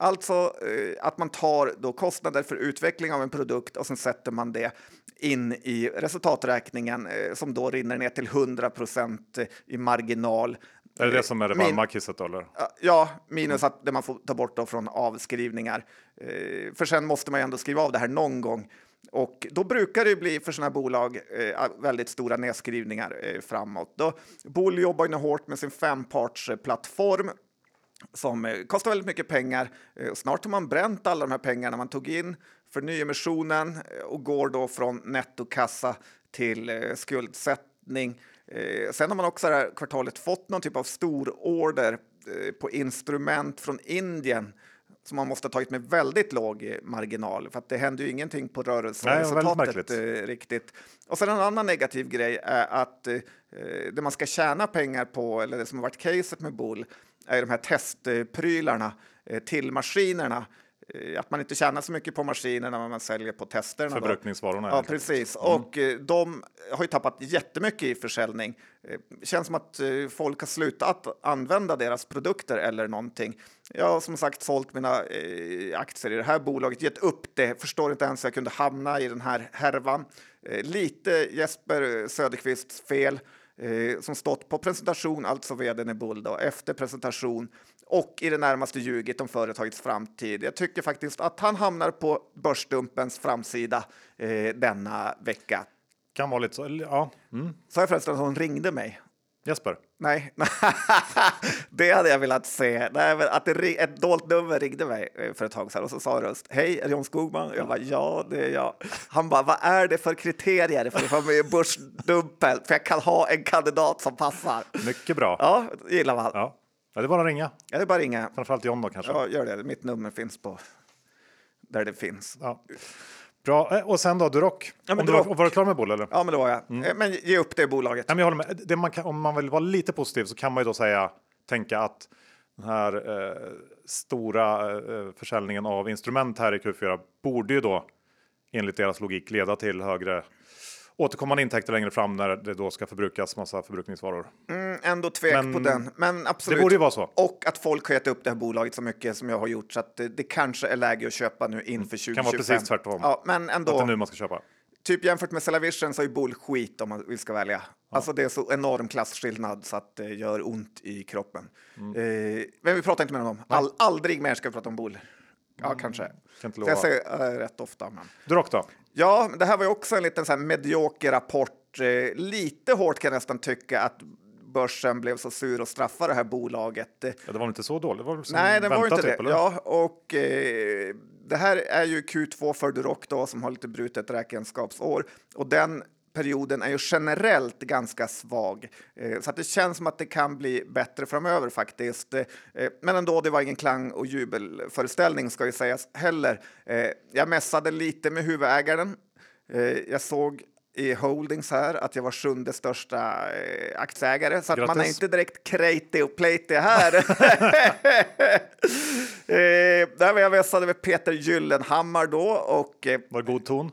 Eh, Alltså eh, att man tar då kostnader för utveckling av en produkt och sen sätter man det in i resultaträkningen eh, som då rinner ner till 100 procent i marginal. Är det det som är det varma kisset eller? Ja, minus att det man får ta bort då från avskrivningar. Eh, för sen måste man ju ändå skriva av det här någon gång. Och då brukar det bli för sådana här bolag eh, väldigt stora nedskrivningar eh, framåt. Då, Bull jobbar nu hårt med sin fempartsplattform som eh, kostar väldigt mycket pengar. Eh, snart har man bränt alla de här pengarna man tog in för nyemissionen eh, och går då från nettokassa till skuldsättning. Sen har man också det här kvartalet fått någon typ av stor order eh, på instrument från Indien som man måste ha tagit med väldigt låg marginal för att det händer ju ingenting på rörelseresultatet eh, riktigt. Och sen en annan negativ grej är att eh, det man ska tjäna pengar på, eller det som har varit caset med Bull, är de här testprylarna eh, till maskinerna. eh, att man inte tjänar så mycket på maskinerna när man säljer på testerna. då. Förbrukningsvarorna. Ja, helt enkelt. precis. Och eh, de har ju tappat jättemycket i försäljning. Känns som att folk har slutat använda deras produkter eller någonting. Jag har som sagt sålt mina aktier i det här bolaget, gett upp det. Förstår inte ens hur jag kunde hamna i den här härvan. Lite Jesper Söderqvists fel eh, som stått på presentation, alltså vdn i Bull, då, efter presentation och i det närmaste ljugit om företagets framtid. Jag tycker faktiskt att han hamnar på Börsdumpens framsida eh, denna vecka. Kan vara lite så. Ja, mm. Sa jag förresten att hon ringde mig? Jesper. Nej, [laughs] det hade jag velat se. Nej, men att det, ett dolt nummer ringde mig eh, för ett tag sedan och så sa röst Hej, är det John Skogman? Jag bara ja, det är jag. Han bara vad är det för kriterier för att vara med i Börsdumpen? För jag kan ha en kandidat som passar. Mycket bra. Ja, gillar man. Ja. ja, det är bara att ringa. Ja, det är bara att ringa. Framförallt John då kanske. Ja, gör det. Mitt nummer finns på där det finns. Ja. Bra. Eh, Och sen då, Duroc. Ja, men var, var du klar med Bull eller? Ja, men det var jag. Eh, Men ge upp det bolaget. Nej, men jag håller med. Det man kan, om man vill vara lite positiv så kan man ju då säga, tänka att den här eh, stora eh, försäljningen av instrument här i Q4 borde ju då enligt deras logik leda till högre återkommande intäkter längre fram när det då ska förbrukas massa förbrukningsvaror. Mm, ändå tvek Men på den. Men absolut. Det borde ju vara så. Och att folk har gett upp det här bolaget så mycket som jag har gjort så att det, det kanske är läge att köpa nu inför 2025. Kan vara precis tvärtom. Ja, men Att det är ändå. nu man ska köpa. Typ jämfört med Cellavision så är Bull skit om man ska välja. Alltså det är så enorm klasskillnad så att det gör ont i kroppen. Mm. Eh, men vi pratar inte mer om dem. All, aldrig mer ska vi prata om Bull. Ja, kanske. Mm. Kan Så lova. jag säger eh, rätt ofta. Men. Duroc då? Ja, det här var ju också en liten så här medioker rapport. Eh, lite hårt kan jag nästan tycka att börsen blev så sur och straffade det här bolaget. Ja, det var inte så dåligt? Det var Nej, det var inte typ, det. eller? Ja, och eh, det här är ju Q2 för Duroc då, som har lite brutet räkenskapsår. Och den perioden är ju generellt ganska svag. Eh, så att det känns som att det kan bli bättre framöver faktiskt. Eh, men ändå, det var ingen klang och jubelföreställning ska ju sägas heller. Eh, jag mässade lite med huvudägaren. Jag såg i Holdings här att jag var sjunde största aktieägare, så att man är inte direkt krejtig och plejtig här. [laughs] [laughs] eh, där var jag mässade med Peter Gyllenhammar då och eh, Var god ton?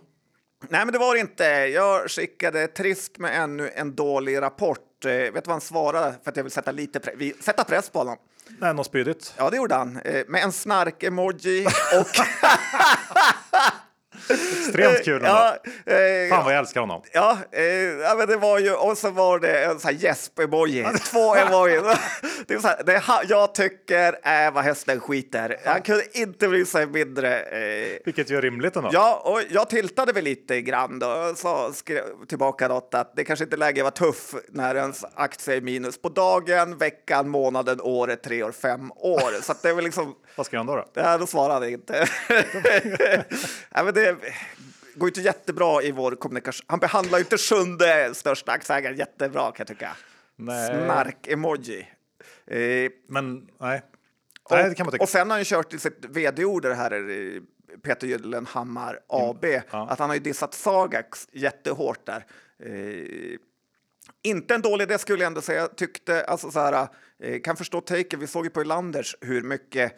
Nej, men det var det inte. Jag skickade trist med ännu en dålig rapport. Eh, vet du vad han svarade? För att jag vill sätta lite pre- vi, sätta press på honom. Nej, något spydigt. Ja, det gjorde han eh, med en snark-emoji och [laughs] Extremt kul. ändå. ja, eh, Fan vad jag älskar honom. Ja, eh, ja men det var ju, och så var det en sån här gäsp-emoji, [laughs] två emoji. Det är så här, det ha- jag tycker är vad hästen skiter. Han kunde inte bry sig mindre. Eh, Vilket ju är rimligt ändå. ja, och jag tiltade väl lite grann då och sa, skrev tillbaka något att det kanske inte är läge att vara tuff när ens aktie är minus på dagen, veckan, månaden, året, tre år, fem år. Så det är väl liksom [laughs] Vad ska han då? då? Ja, då svarade jag inte. [laughs] ja, men det går ju inte jättebra i vår kommunikation. Han behandlar ju inte sjunde största aktieägaren jättebra kan jag tycka. Nej. Snark-emoji. Eh, Men nej. Nej, kan man tycka. och sen har han ju kört i sitt vd-ord det här eh, Peter Gyllenhammar AB, Mm, ja. att han har ju dissat Sagax jättehårt där. Eh, inte en dålig idé skulle jag ändå säga. Tyckte, alltså så här, eh, kan förstå taken. Vi såg ju på Elanders hur mycket eh,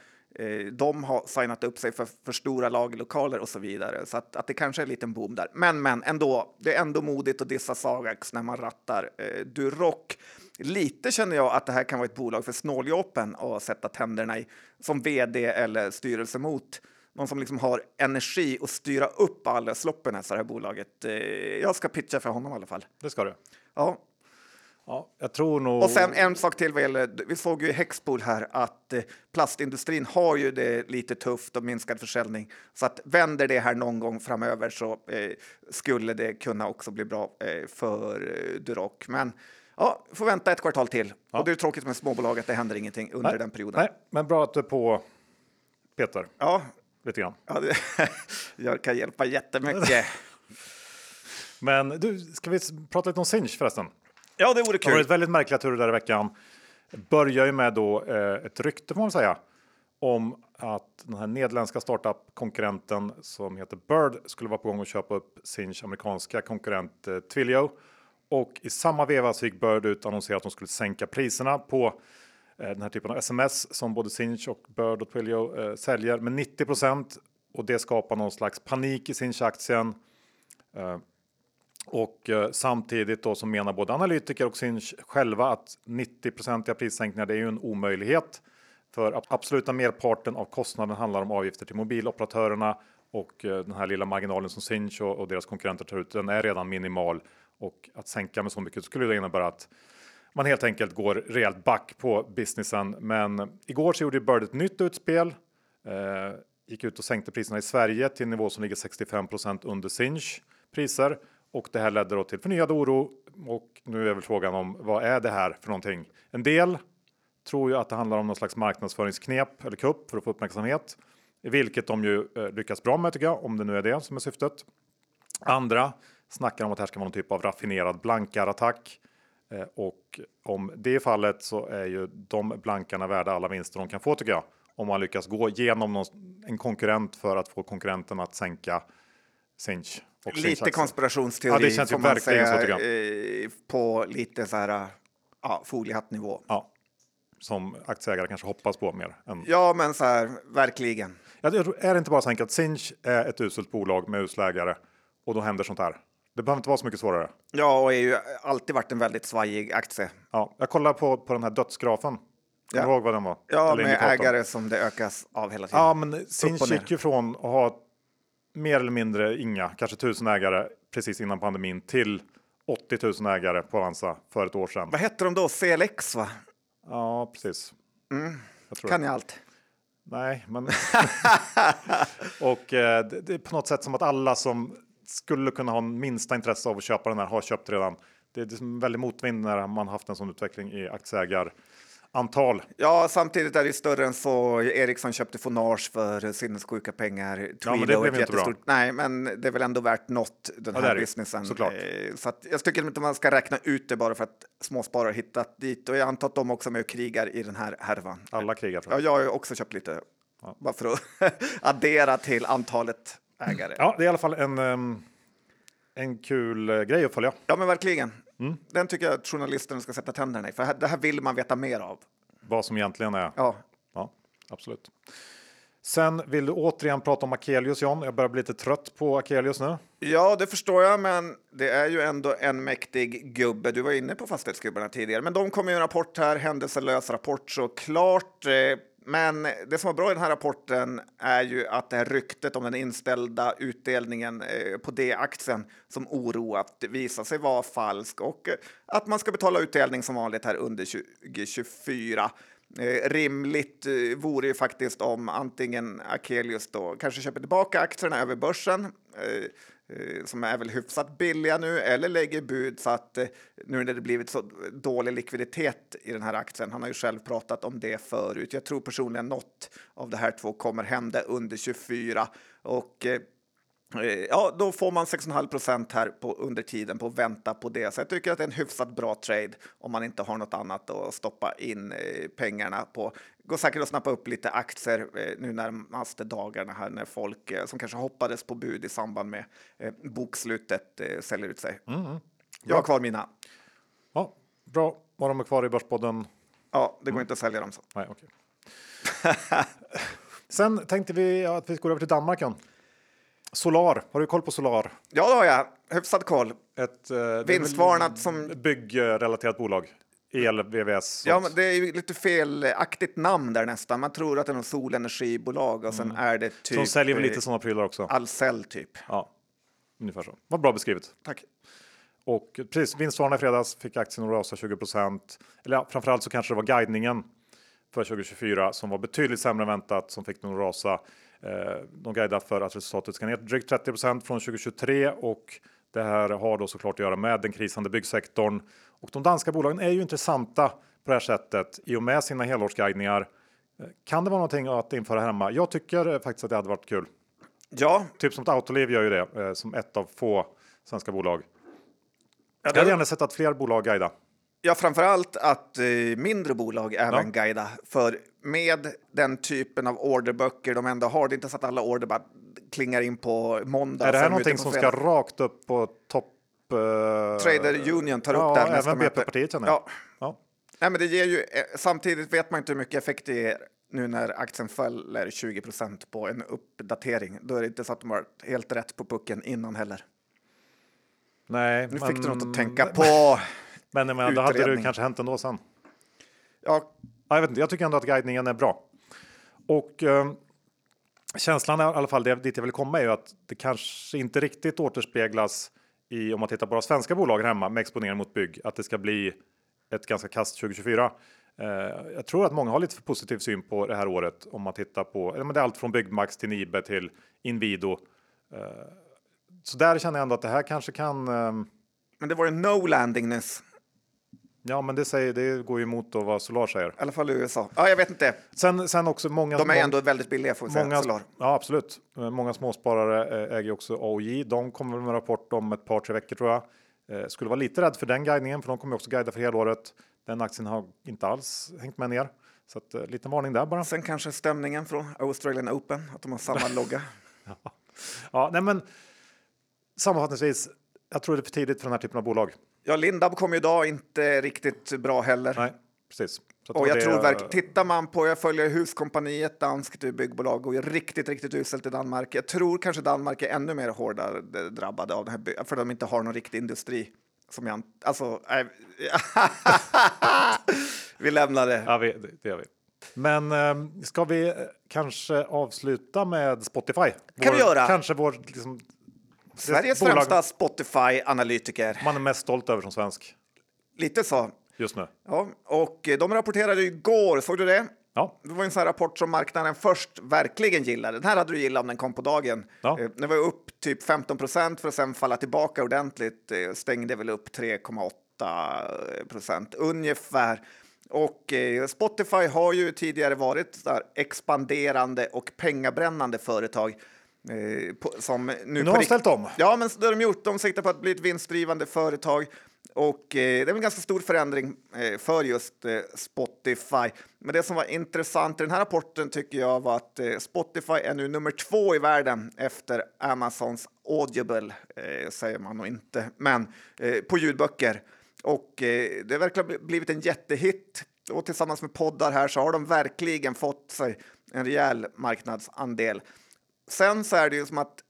de har signat upp sig för, för stora lagerlokaler och så vidare. Så att, att det kanske är en liten boom där. Men, men ändå, det är ändå modigt att dissa Sagax när man rattar eh, Duroc. Lite känner jag att det här kan vara ett bolag för snåljåpen att sätta tänderna i som vd eller styrelse mot. Någon som liksom har energi att styra upp alla sloppen i det här bolaget. Eh, jag ska pitcha för honom i alla fall. Det ska du. Ja, Ja, jag tror nog... och sen en sak till vad gäller, vi såg ju i Hexpool här att eh, plastindustrin har ju det lite tufft och minskad försäljning. Så att vänder det här någon gång framöver så eh, skulle det kunna också bli bra eh, för eh, Duroc. Men ja, får vänta ett kvartal till. Ja. Och det är tråkigt med småbolag att det händer ingenting under nej, den perioden. Nej, men bra att du är på Peter Ja, lite grann. ja det, [laughs] jag kan hjälpa jättemycket. [laughs] Men du, ska vi prata lite om Sinch förresten? Ja, det vore Det har varit kul. väldigt märkliga turer där i veckan. Börjar ju med då eh, ett rykte får man säga om att den här nederländska startup-konkurrenten som heter Bird skulle vara på gång att köpa upp Sinch amerikanska konkurrent eh, Twilio. Och i samma veva så gick Bird ut och annonserade att de skulle sänka priserna på eh, den här typen av sms som både Sinch och Bird och Twilio eh, säljer med 90% och det skapar någon slags panik i Sinch-aktien. Och eh, samtidigt då så menar både analytiker och Sinch själva att 90 prissänkningar det är ju en omöjlighet. För absoluta merparten av kostnaden handlar om avgifter till mobiloperatörerna och eh, den här lilla marginalen som Sinch och, och deras konkurrenter tar ut den är redan minimal och att sänka med så mycket skulle det innebära att man helt enkelt går rejält back på businessen. Men igår så gjorde Bird ett nytt utspel. Eh, gick ut och sänkte priserna i Sverige till en nivå som ligger 65% under Sinch priser och det här ledde då till förnyad oro. Och nu är väl frågan om vad är det här för någonting? En del tror ju att det handlar om någon slags marknadsföringsknep eller kupp för att få uppmärksamhet, vilket de ju eh, lyckas bra med tycker jag, om det nu är det som är syftet. Andra snackar om att det här ska vara någon typ av raffinerad blankarattack eh, och om det är fallet så är ju de blankarna värda alla vinster de kan få tycker jag. Om man lyckas gå igenom någon, en konkurrent för att få konkurrenten att sänka Sinch. Lite konspirationsteori ja, det känns får man säga, eh, på lite så här ja, foliehattnivå. Ja, som aktieägare kanske hoppas på mer. Än... Ja, men så här, verkligen. Ja, är det inte bara så enkelt Sinch är ett uselt bolag med usla ägare och då händer sånt här? Det behöver inte vara så mycket svårare. Ja, och är ju alltid varit en väldigt svajig aktie. Ja, jag kollar på, på den här dödsgrafen. Kommer du ihåg vad den var? Ja, Eller med indikatorn. ägare som det ökas av hela tiden. Ja, men Sinch gick ju från att ha mer eller mindre inga, kanske tusen ägare precis innan pandemin till 80 000 ägare på Avanza för ett år sedan. Vad hette de då? CLX va? Ja, precis. Mm. Jag kan ni allt? Nej, men... [laughs] och eh, det, det, är på något sätt som att alla som skulle kunna ha minsta intresse av att köpa den här har köpt redan. Det är, är väldigt motvind när man haft en sån utveckling i aktieägar antal. Ja, samtidigt är det större än så. Ericsson köpte Fonage för sinnessjuka pengar. Ja, men det blev inte bra. Nej, men det är väl ändå värt något, den ja, här businessen. Såklart. Eh, så att jag tycker inte man ska räkna ut det bara för att småsparare hittat dit. Och jag antar att de också är med och krigar i den här härvan. Alla krigar tror jag. Ja, jag har också köpt lite. Ja. Bara för att [laughs] addera till antalet ägare. Ja, det är i alla fall en, en kul eh, grej att följa. Ja, men verkligen. Mm. Den tycker jag att journalisterna ska sätta tänderna i, för det här vill man veta mer av. Vad som egentligen är. Ja. ja absolut. Sen vill du återigen prata om Akelius, John. Jag börjar bli lite trött på Akelius nu. Ja, det förstår jag, men det är ju ändå en mäktig gubbe. Du var inne på fastighetsgubbarna tidigare, men de kommer ju en rapport här, händelselös rapport såklart. Eh, men det som var bra i den här rapporten är ju att det här ryktet om den inställda utdelningen eh, på D-aktien som oroat visar sig vara falsk och eh, att man ska betala utdelning som vanligt här under 2024. Eh, rimligt vore ju faktiskt om antingen Akelius då kanske köper tillbaka aktierna över börsen Eh, som är väl hyfsat billiga nu eller lägger bud så att eh, nu när det blivit så dålig likviditet i den här aktien. Han har ju själv pratat om det förut. Jag tror personligen något av det här två kommer hända under 24 och eh, Ja, då får man 6,5 procent här på, under tiden på att vänta på det. Så jag tycker att det är en hyfsat bra trade om man inte har något annat att stoppa in pengarna på går säkert att snappa upp lite aktier eh, nu närmaste dagarna här när folk eh, som kanske hoppades på bud i samband med eh, bokslutet säljer ut sig. Mm. Jag har kvar mina. Ja, bra. Var de är kvar i Börspodden? Ja, det går mm. inte att sälja dem så. Nej, okay. [laughs] Sen tänkte vi att vi går över till Danmark. Igen. Solar, har du koll på Solar? Ja, det har jag. Hyfsad koll. Ett eh, vinstvarnat som byggrelaterat bolag. El, VVS. Ja, men det är ju lite felaktigt namn där nästan. Man tror att det är något solenergibolag och sen mm. är det typ. De säljer väl lite sådana prylar också? Ahlsell typ. Ja, ungefär så. Vad bra beskrivet. Tack. Och precis, vinstvarna i fredags fick aktien att rasa 20 Eller ja, framförallt så kanske det var guidningen för 2024 som var betydligt sämre än väntat som fick den att rasa. Eh, de guidar för att resultatet ska ner drygt 30% från 2023 och det här har då såklart att göra med den krisande byggsektorn och de danska bolagen är ju intressanta på det här sättet i och med sina helårsguidningar. Kan det vara någonting att införa hemma? Jag tycker faktiskt att det hade varit kul. Ja, typ som Autoliv gör ju det eh, som ett av få svenska bolag. Ja, det... Jag hade gärna sett att fler bolag guida. Ja, framför allt att eh, mindre bolag även ja. guida. För med den typen av orderböcker de ändå har, det är inte så att alla order bara klingar in på måndag. Är det här någonting som ska rakt upp på topp Uh, Trader Union tar ja, upp det här även BP-partiet känner jag. Ja. ja. Nej, men det ger ju, eh, samtidigt vet man inte hur mycket effekt det ger nu när aktien faller 20% på en uppdatering. Då är det inte så att de har helt rätt på pucken innan heller. Nej, Nu men, fick du något att tänka på. [laughs] Men, men då hade det kanske hänt ändå sen. Ja, Ja, jag, vet inte, jag tycker ändå att guidningen är bra. Och eh, känslan i alla fall det, dit jag vill komma är ju att det kanske inte riktigt återspeglas i om man tittar på våra svenska bolag hemma med exponering mot bygg att det ska bli ett ganska kast 2024. Eh, jag tror att många har lite för positiv syn på det här året om man tittar på men det är allt från Byggmax till Nibe till Inwido. Eh, så där känner jag ändå att det här kanske kan eh, men det var en no landing nyss. Ja, men det, säger, det går ju emot då vad Solar säger. I alla fall i USA. Ja, jag vet inte. Sen, sen också många... De är ändå väldigt billiga får vi säga. Många, Solar. ja, absolut. Eh, Många småsparare eh, äger också AOJ. De kommer med rapport om ett par, tre veckor tror jag. Eh, Skulle vara lite rädd för den guidningen, för de kommer också guida för helåret. Den aktien har inte alls hängt med ner. Så att, eh, liten varning där bara. Sen kanske stämningen från Australian Open, att de har samma [laughs] logga. Ja, nej, men sammanfattningsvis, jag tror det är för tidigt för den här typen av bolag. Ja, Lindab kom ju idag inte riktigt bra heller. Nej, precis. Och jag tror verkligen, tittar man på, jag följer Huskompaniet, danskt byggbolag, går ju riktigt, riktigt uselt i Danmark. Jag tror kanske Danmark är ännu mer hårdare drabbade av det här, för de inte har någon riktig industri. Som jag, alltså, nej. [laughs] vi lämnar det. Ja, vi, det, gör vi. Men eh, ska vi eh, kanske avsluta med Spotify? kan vi göra. Kanske vår liksom, Sveriges bolag- främsta Spotify-analytiker. man är mest stolt över som svensk Lite så. just nu. Ja, och de rapporterade igår, såg du det? Ja, Det var en sån rapport som marknaden först verkligen gillade. Den här hade du gillat om den kom på dagen. Ja. Eh, Den var upp typ 15 procent för att sen falla tillbaka ordentligt. Eh, Stängde väl upp 3,8 procent ungefär. Och eh, Spotify har ju tidigare varit här expanderande och pengabrännande företag. Eh, på, som nu nu har de ställt om. Ja, men det har de gjort. De siktar på att bli ett vinstdrivande företag. Och eh, det är en ganska stor förändring eh, för just Spotify. Men det som var intressant i den här rapporten tycker jag var att Spotify är nu nummer två i världen efter Amazons Audible, säger man nog inte, men på ljudböcker. Och det verkar ha bli- blivit en jättehit. Och tillsammans med poddar här så har de verkligen fått sig en rejäl marknadsandel. Sen så är det ju som att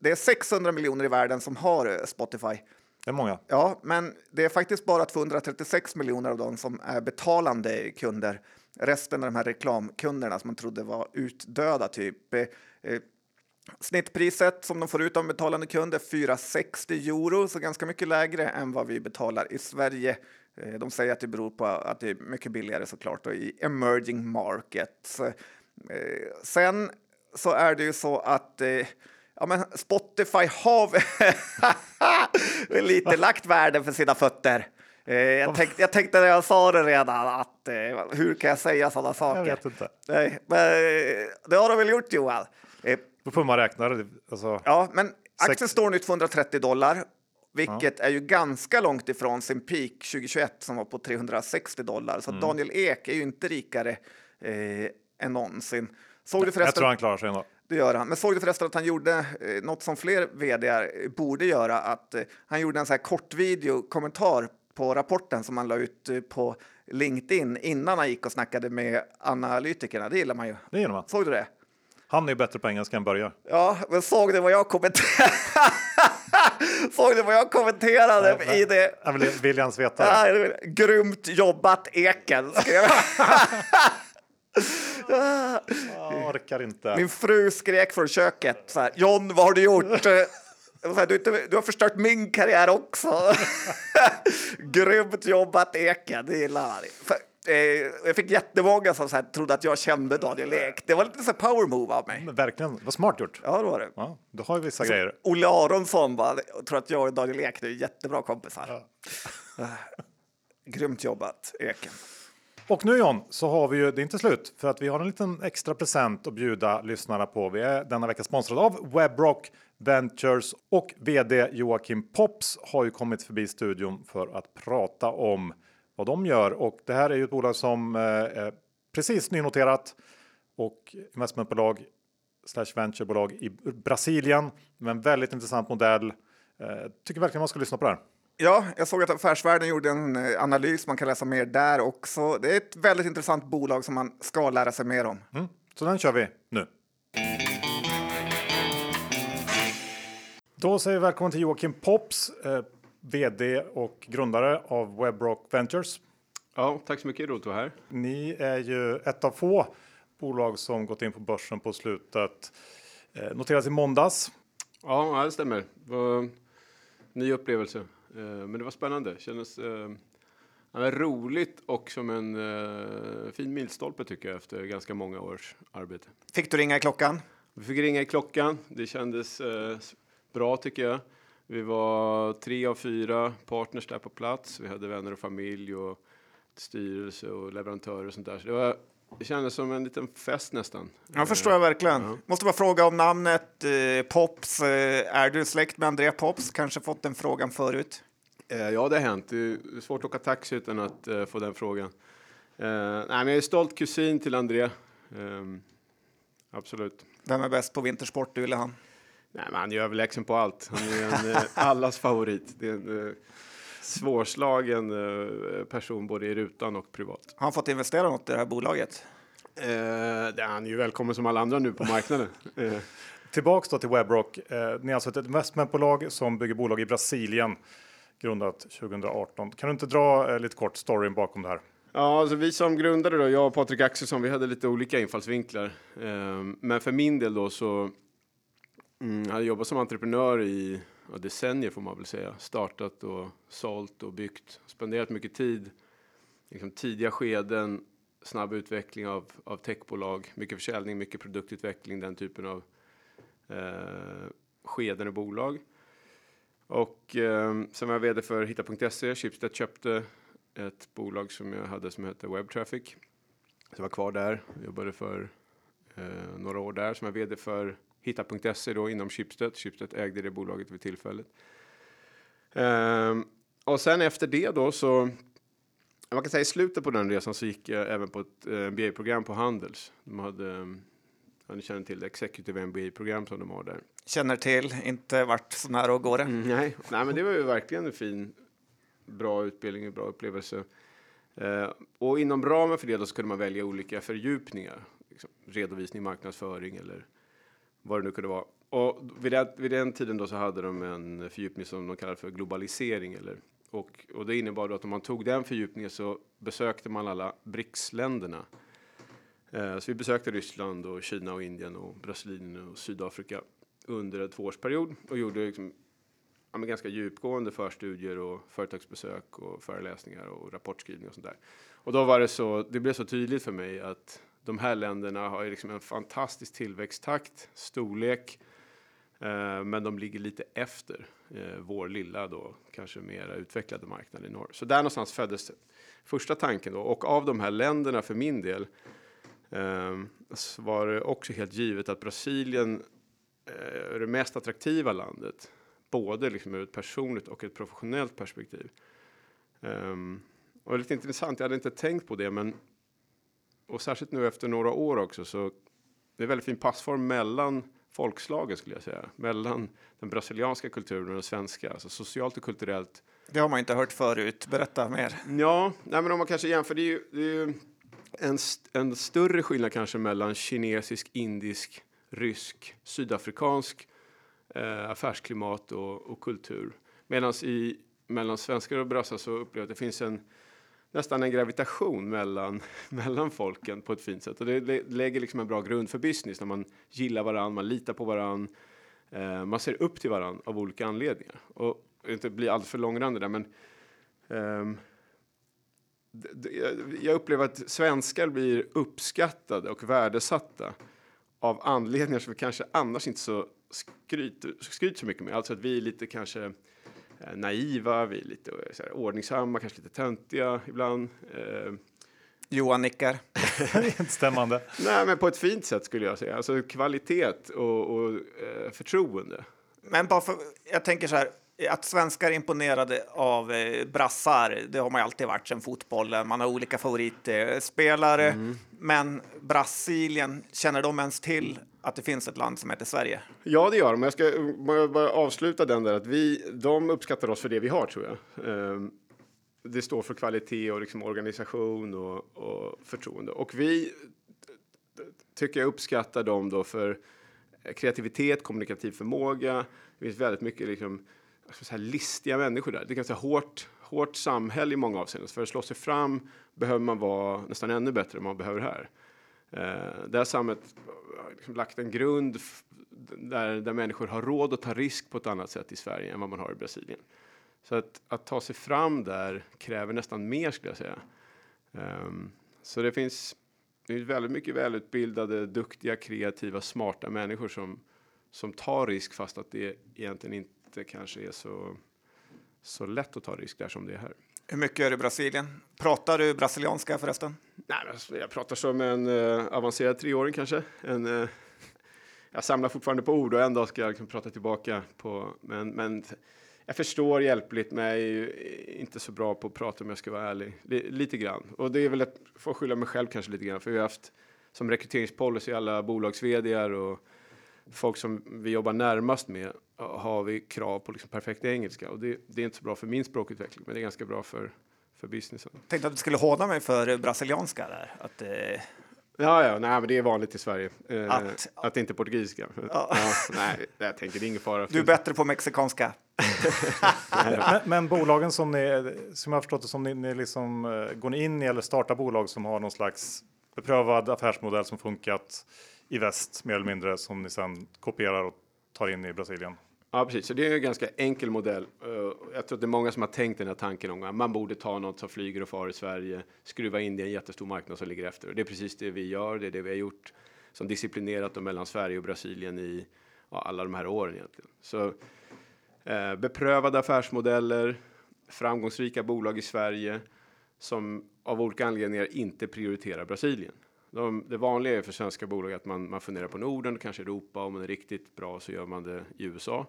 det är 600 miljoner i världen som har eh, Spotify. Det är många. Ja, men det är faktiskt bara 236 miljoner av dem som är betalande kunder. Resten av de här reklamkunderna som man trodde var utdöda typ. Eh, eh, Snittpriset som de får ut av en betalande kund är 460 euro, så ganska mycket lägre än vad vi betalar i Sverige. De säger att det beror på att det är mycket billigare såklart då, i emerging markets. Sen så är det ju så att eh, ja, men Spotify har [laughs] lite lagt världen för sina fötter. Eh, Jag tänkte, jag tänkte när jag sa det redan att eh, hur kan jag säga sådana saker? Jag vet inte. Nej, men eh, det har de väl gjort Johan. Eh, Då får man räkna det. Alltså, Ja, men aktien står nu 230 dollar, vilket är ju ganska långt ifrån sin peak 2021 som var på 360 dollar. Så Daniel Ek är ju inte rikare eh, än någonsin. Såg du jag förresten? tror han klarar sig ändå. Det gör han. Men såg du förresten att han gjorde eh, något som fler vd borde göra? Att eh, han gjorde en så här kort video kommentar på rapporten som han la ut eh, på LinkedIn innan han gick och snackade med analytikerna. Det gillar man ju. Det gillar man. Såg du det? Han är bättre på engelska än Börje. Ja, men såg du vad jag kommenterade? [laughs] såg du vad jag kommenterade Nej, i det? Jag vill, vill ens veta. Ja, grymt jobbat Eken. skrev jag. [laughs] Jag orkar inte. Min fru skrek från köket så här, John, vad har du gjort? Så här, du, du har förstört min karriär också. [laughs] Grymt jobbat Eken, det gillar. För, eh, jag fick jättemånga som så här, trodde att jag kände Daniel Ek. Det var lite så power move av mig. Men Verkligen, vad smart gjort. Ja, det var det. Ja, du har ju vissa grejer. Olle Aronsson bara, tror att jag och Daniel Ek nu är jättebra kompisar. Grymt jobbat, Eken. Och nu John, så har vi ju, det är inte slut, för att vi har en liten extra present att bjuda lyssnarna på. Vi är denna vecka sponsrade av Webrock Ventures och vd Joakim Pops har ju kommit förbi studion för att prata om vad de gör. Och det här är ju ett bolag som eh, är precis nynoterat och investmentbolag slash venturebolag i Brasilien med en väldigt intressant modell. Eh, tycker verkligen man ska lyssna på det här. Ja, jag såg att Affärsvärlden gjorde en eh, analys, man kan läsa mer där också. Det är ett väldigt intressant bolag som man ska lära sig mer om. Mm. Så den kör vi nu. Då säger vi välkommen till Joakim Pops, eh, VD och grundare av Webrock Ventures. Ja, tack så mycket, roligt att vara här. Ni är ju ett av få bolag som gått in på börsen på slutet. Eh, noteras i måndags. Ja, det stämmer. Det var en ny upplevelse, men det var spännande. Det kändes eh, ja, roligt och som en eh, fin milstolpe tycker jag efter ganska många års arbete. Fick du ringa i klockan? Vi fick ringa i klockan. Det kändes eh, bra tycker jag. Vi var tre av fyra partners där på plats. Vi hade vänner och familj och styrelse och leverantörer och sånt där. Så det, var, det kändes som en liten fest nästan. Ja, förstår jag verkligen. Ja. Måste bara fråga om namnet eh, Pops. Eh, är du släkt med Andrea Pops? Kanske fått den frågan förut. Eh, ja, det har hänt. Det är svårt att åka taxi utan att eh, få den frågan. Eh, nej, men jag är stolt kusin till André. Ehm, absolut. Vem är bäst på vintersport, du eller han? Nej, men han är överlägsen på allt. Han är en, eh, [laughs] allas favorit. Det är en svårslagen eh, person både i rutan och privat. Har han fått investera något i det här bolaget? Eh, det, han är ju välkommen som alla andra nu på marknaden. [laughs] Eh, Tillbaks då till Webrock. Eh, ni är alltså ett investmentbolag som bygger bolag i Brasilien grundat 2018. Kan du inte dra eh, lite kort storyn bakom det här? Ja, alltså vi som grundade då, jag och Patrik Axelsson, vi hade lite olika infallsvinklar. Ehm, men för min del då så mm, hade jag jobbat som entreprenör i ja, decennier får man väl säga. Startat och sålt och byggt. Spenderat mycket tid, liksom tidiga skeden, snabb utveckling av, av techbolag, mycket försäljning, mycket produktutveckling, den typen av eh, skeden i bolag. Och eh, sen var jag vd för Hitta.se. Schibsted köpte ett bolag som jag hade som hette WebTraffic. Så jag var kvar där, jobbade för eh, några år där som jag vd för Hitta.se då inom Schibsted. Schibsted ägde det bolaget vid tillfället. Ehm, och sen efter det då så, man kan säga i slutet på den resan så gick jag även på ett eh, MBA-program på Handels. De hade, eh, ja, ni känner till det, Executive MBA-program som de har där. Känner till, inte varit så nära att gå det. Nej, nej, men det var ju verkligen en fin, bra utbildning och bra upplevelse. Eh, och inom ramen för det då så kunde man välja olika fördjupningar. Liksom redovisning, marknadsföring eller vad det nu kunde vara. Och vid den, vid den tiden då så hade de en fördjupning som de kallade för globalisering. Eller, och, och det innebar då att om man tog den fördjupningen så besökte man alla BRICS-länderna. Eh, så vi besökte Ryssland och Kina och Indien och Brasilien och Sydafrika under en tvåårsperiod och gjorde liksom ja, ganska djupgående förstudier och företagsbesök och föreläsningar och rapportskrivning och sånt där. Och då var det så, det blev så tydligt för mig att de här länderna har ju liksom en fantastisk tillväxttakt, storlek, eh, men de ligger lite efter eh, vår lilla då, kanske mera utvecklade marknad i norr. Så där någonstans föddes första tanken då. Och av de här länderna för min del eh, så var det också helt givet att Brasilien eh, är det mest attraktiva landet både liksom ur ett personligt och ett professionellt perspektiv. Um, och det är lite intressant, jag hade inte tänkt på det, men och särskilt nu efter några år också så det är väldigt fin passform mellan folkslagen skulle jag säga, mellan den brasilianska kulturen och den svenska, alltså socialt och kulturellt. Det har man inte hört förut. Berätta mer. Ja, nej, men om man kanske jämför, det är ju, det är ju en, st en större skillnad kanske mellan kinesisk, indisk, rysk, sydafrikansk eh, affärsklimat och, och kultur. Medan i mellan svenskar och brassar så upplever jag att det finns en nästan en gravitation mellan, [laughs] mellan folken på ett fint sätt. Och det lägger liksom en bra grund för business när man gillar varandra, man litar på varandra, eh, man ser upp till varandra av olika anledningar. Och inte bli alltför långrandig där, men ehm, jag- upplever att svenskar blir uppskattade och värdesatta av anledningar som vi kanske annars inte så skryter, skryter så mycket med. Alltså att vi är lite kanske naiva, vi är lite eh, så här, ordningsamma, kanske lite töntiga ibland. Eh, Johan nickar. [laughs] Instämmande. nej, men på ett fint sätt skulle jag säga. Alltså kvalitet och, och eh, förtroende. Men bara för, jag tänker så här, att svenskar är imponerade av eh, brassar, det har man ju alltid varit sedan fotbollen. Man har olika favoritspelare. Mm. Men Brasilien, känner de ens till att det finns ett land som heter Sverige? Ja, det gör de. Jag ska bara- avsluta den där att vi, de uppskattar oss för det vi har tror jag. Ehm, det står för kvalitet och liksom organisation och, och förtroende. Och vi tycker jag uppskattar dem då för kreativitet, kommunikativ förmåga. Det finns väldigt mycket liksom, så här listiga människor där. Det är ganska hårt, hårt samhälle i många avseenden. För att slå sig fram behöver man vara nästan ännu bättre än man behöver här. Eh, här samhället har liksom lagt en grund där, där människor har råd att ta risk på ett annat sätt i Sverige än vad man har i Brasilien. Så att, att ta sig fram där kräver nästan mer skulle jag säga. Um, så det finns, det finns väldigt mycket välutbildade, duktiga, kreativa, smarta människor som, som tar risk fast att det egentligen inte kanske är så, så lätt att ta risk där som det är här. Hur mycket är du i Brasilien? Pratar du brasilianska förresten? Nej, alltså, jag pratar som en eh, avancerad treåring kanske. En, eh, jag samlar fortfarande på ord och en dag ska jag liksom prata tillbaka på, men, men jag förstår hjälpligt, men jag är ju inte så bra på att prata om jag ska vara ärlig. L lite grann. Och det är väl att få skylla mig själv kanske lite grann, för vi har haft som rekryteringspolicy alla bolags och folk som vi jobbar närmast med har vi krav på liksom perfekt engelska och det, det är inte så bra för min språkutveckling, men det är ganska bra för, för businessen. Tänkte att du skulle håna mig för brasilianska där. Att, eh, Ja, ja, nej, men det är vanligt i Sverige. Eh, Att- att, det inte är portugisiska. Ja. nej, jag tänker det är ingen fara. du är bättre på mexikanska. [laughs] Men, men bolagen som ni, som jag förstått det, som ni, ni liksom, eh, går ni in i eller startar bolag som har någon slags beprövad affärsmodell som funkat i väst mer eller mindre som ni sedan kopierar och tar in i Brasilien? Ja, precis. Så det är en ganska enkel modell. Eh, jag tror att det är många som har tänkt den här tanken om att man borde ta något som flyger och far i Sverige, skruva in det i en jättestor marknad som ligger efter. Och det är precis det vi gör. Det är det vi har gjort som disciplinerat och mellan Sverige och Brasilien i ja, alla de här åren egentligen. Så eh, beprövade affärsmodeller, framgångsrika bolag i Sverige som av olika anledningar inte prioriterar Brasilien. De, det vanliga är för svenska bolag att man, man funderar på Norden, kanske Europa. Om man är riktigt bra så gör man det i USA.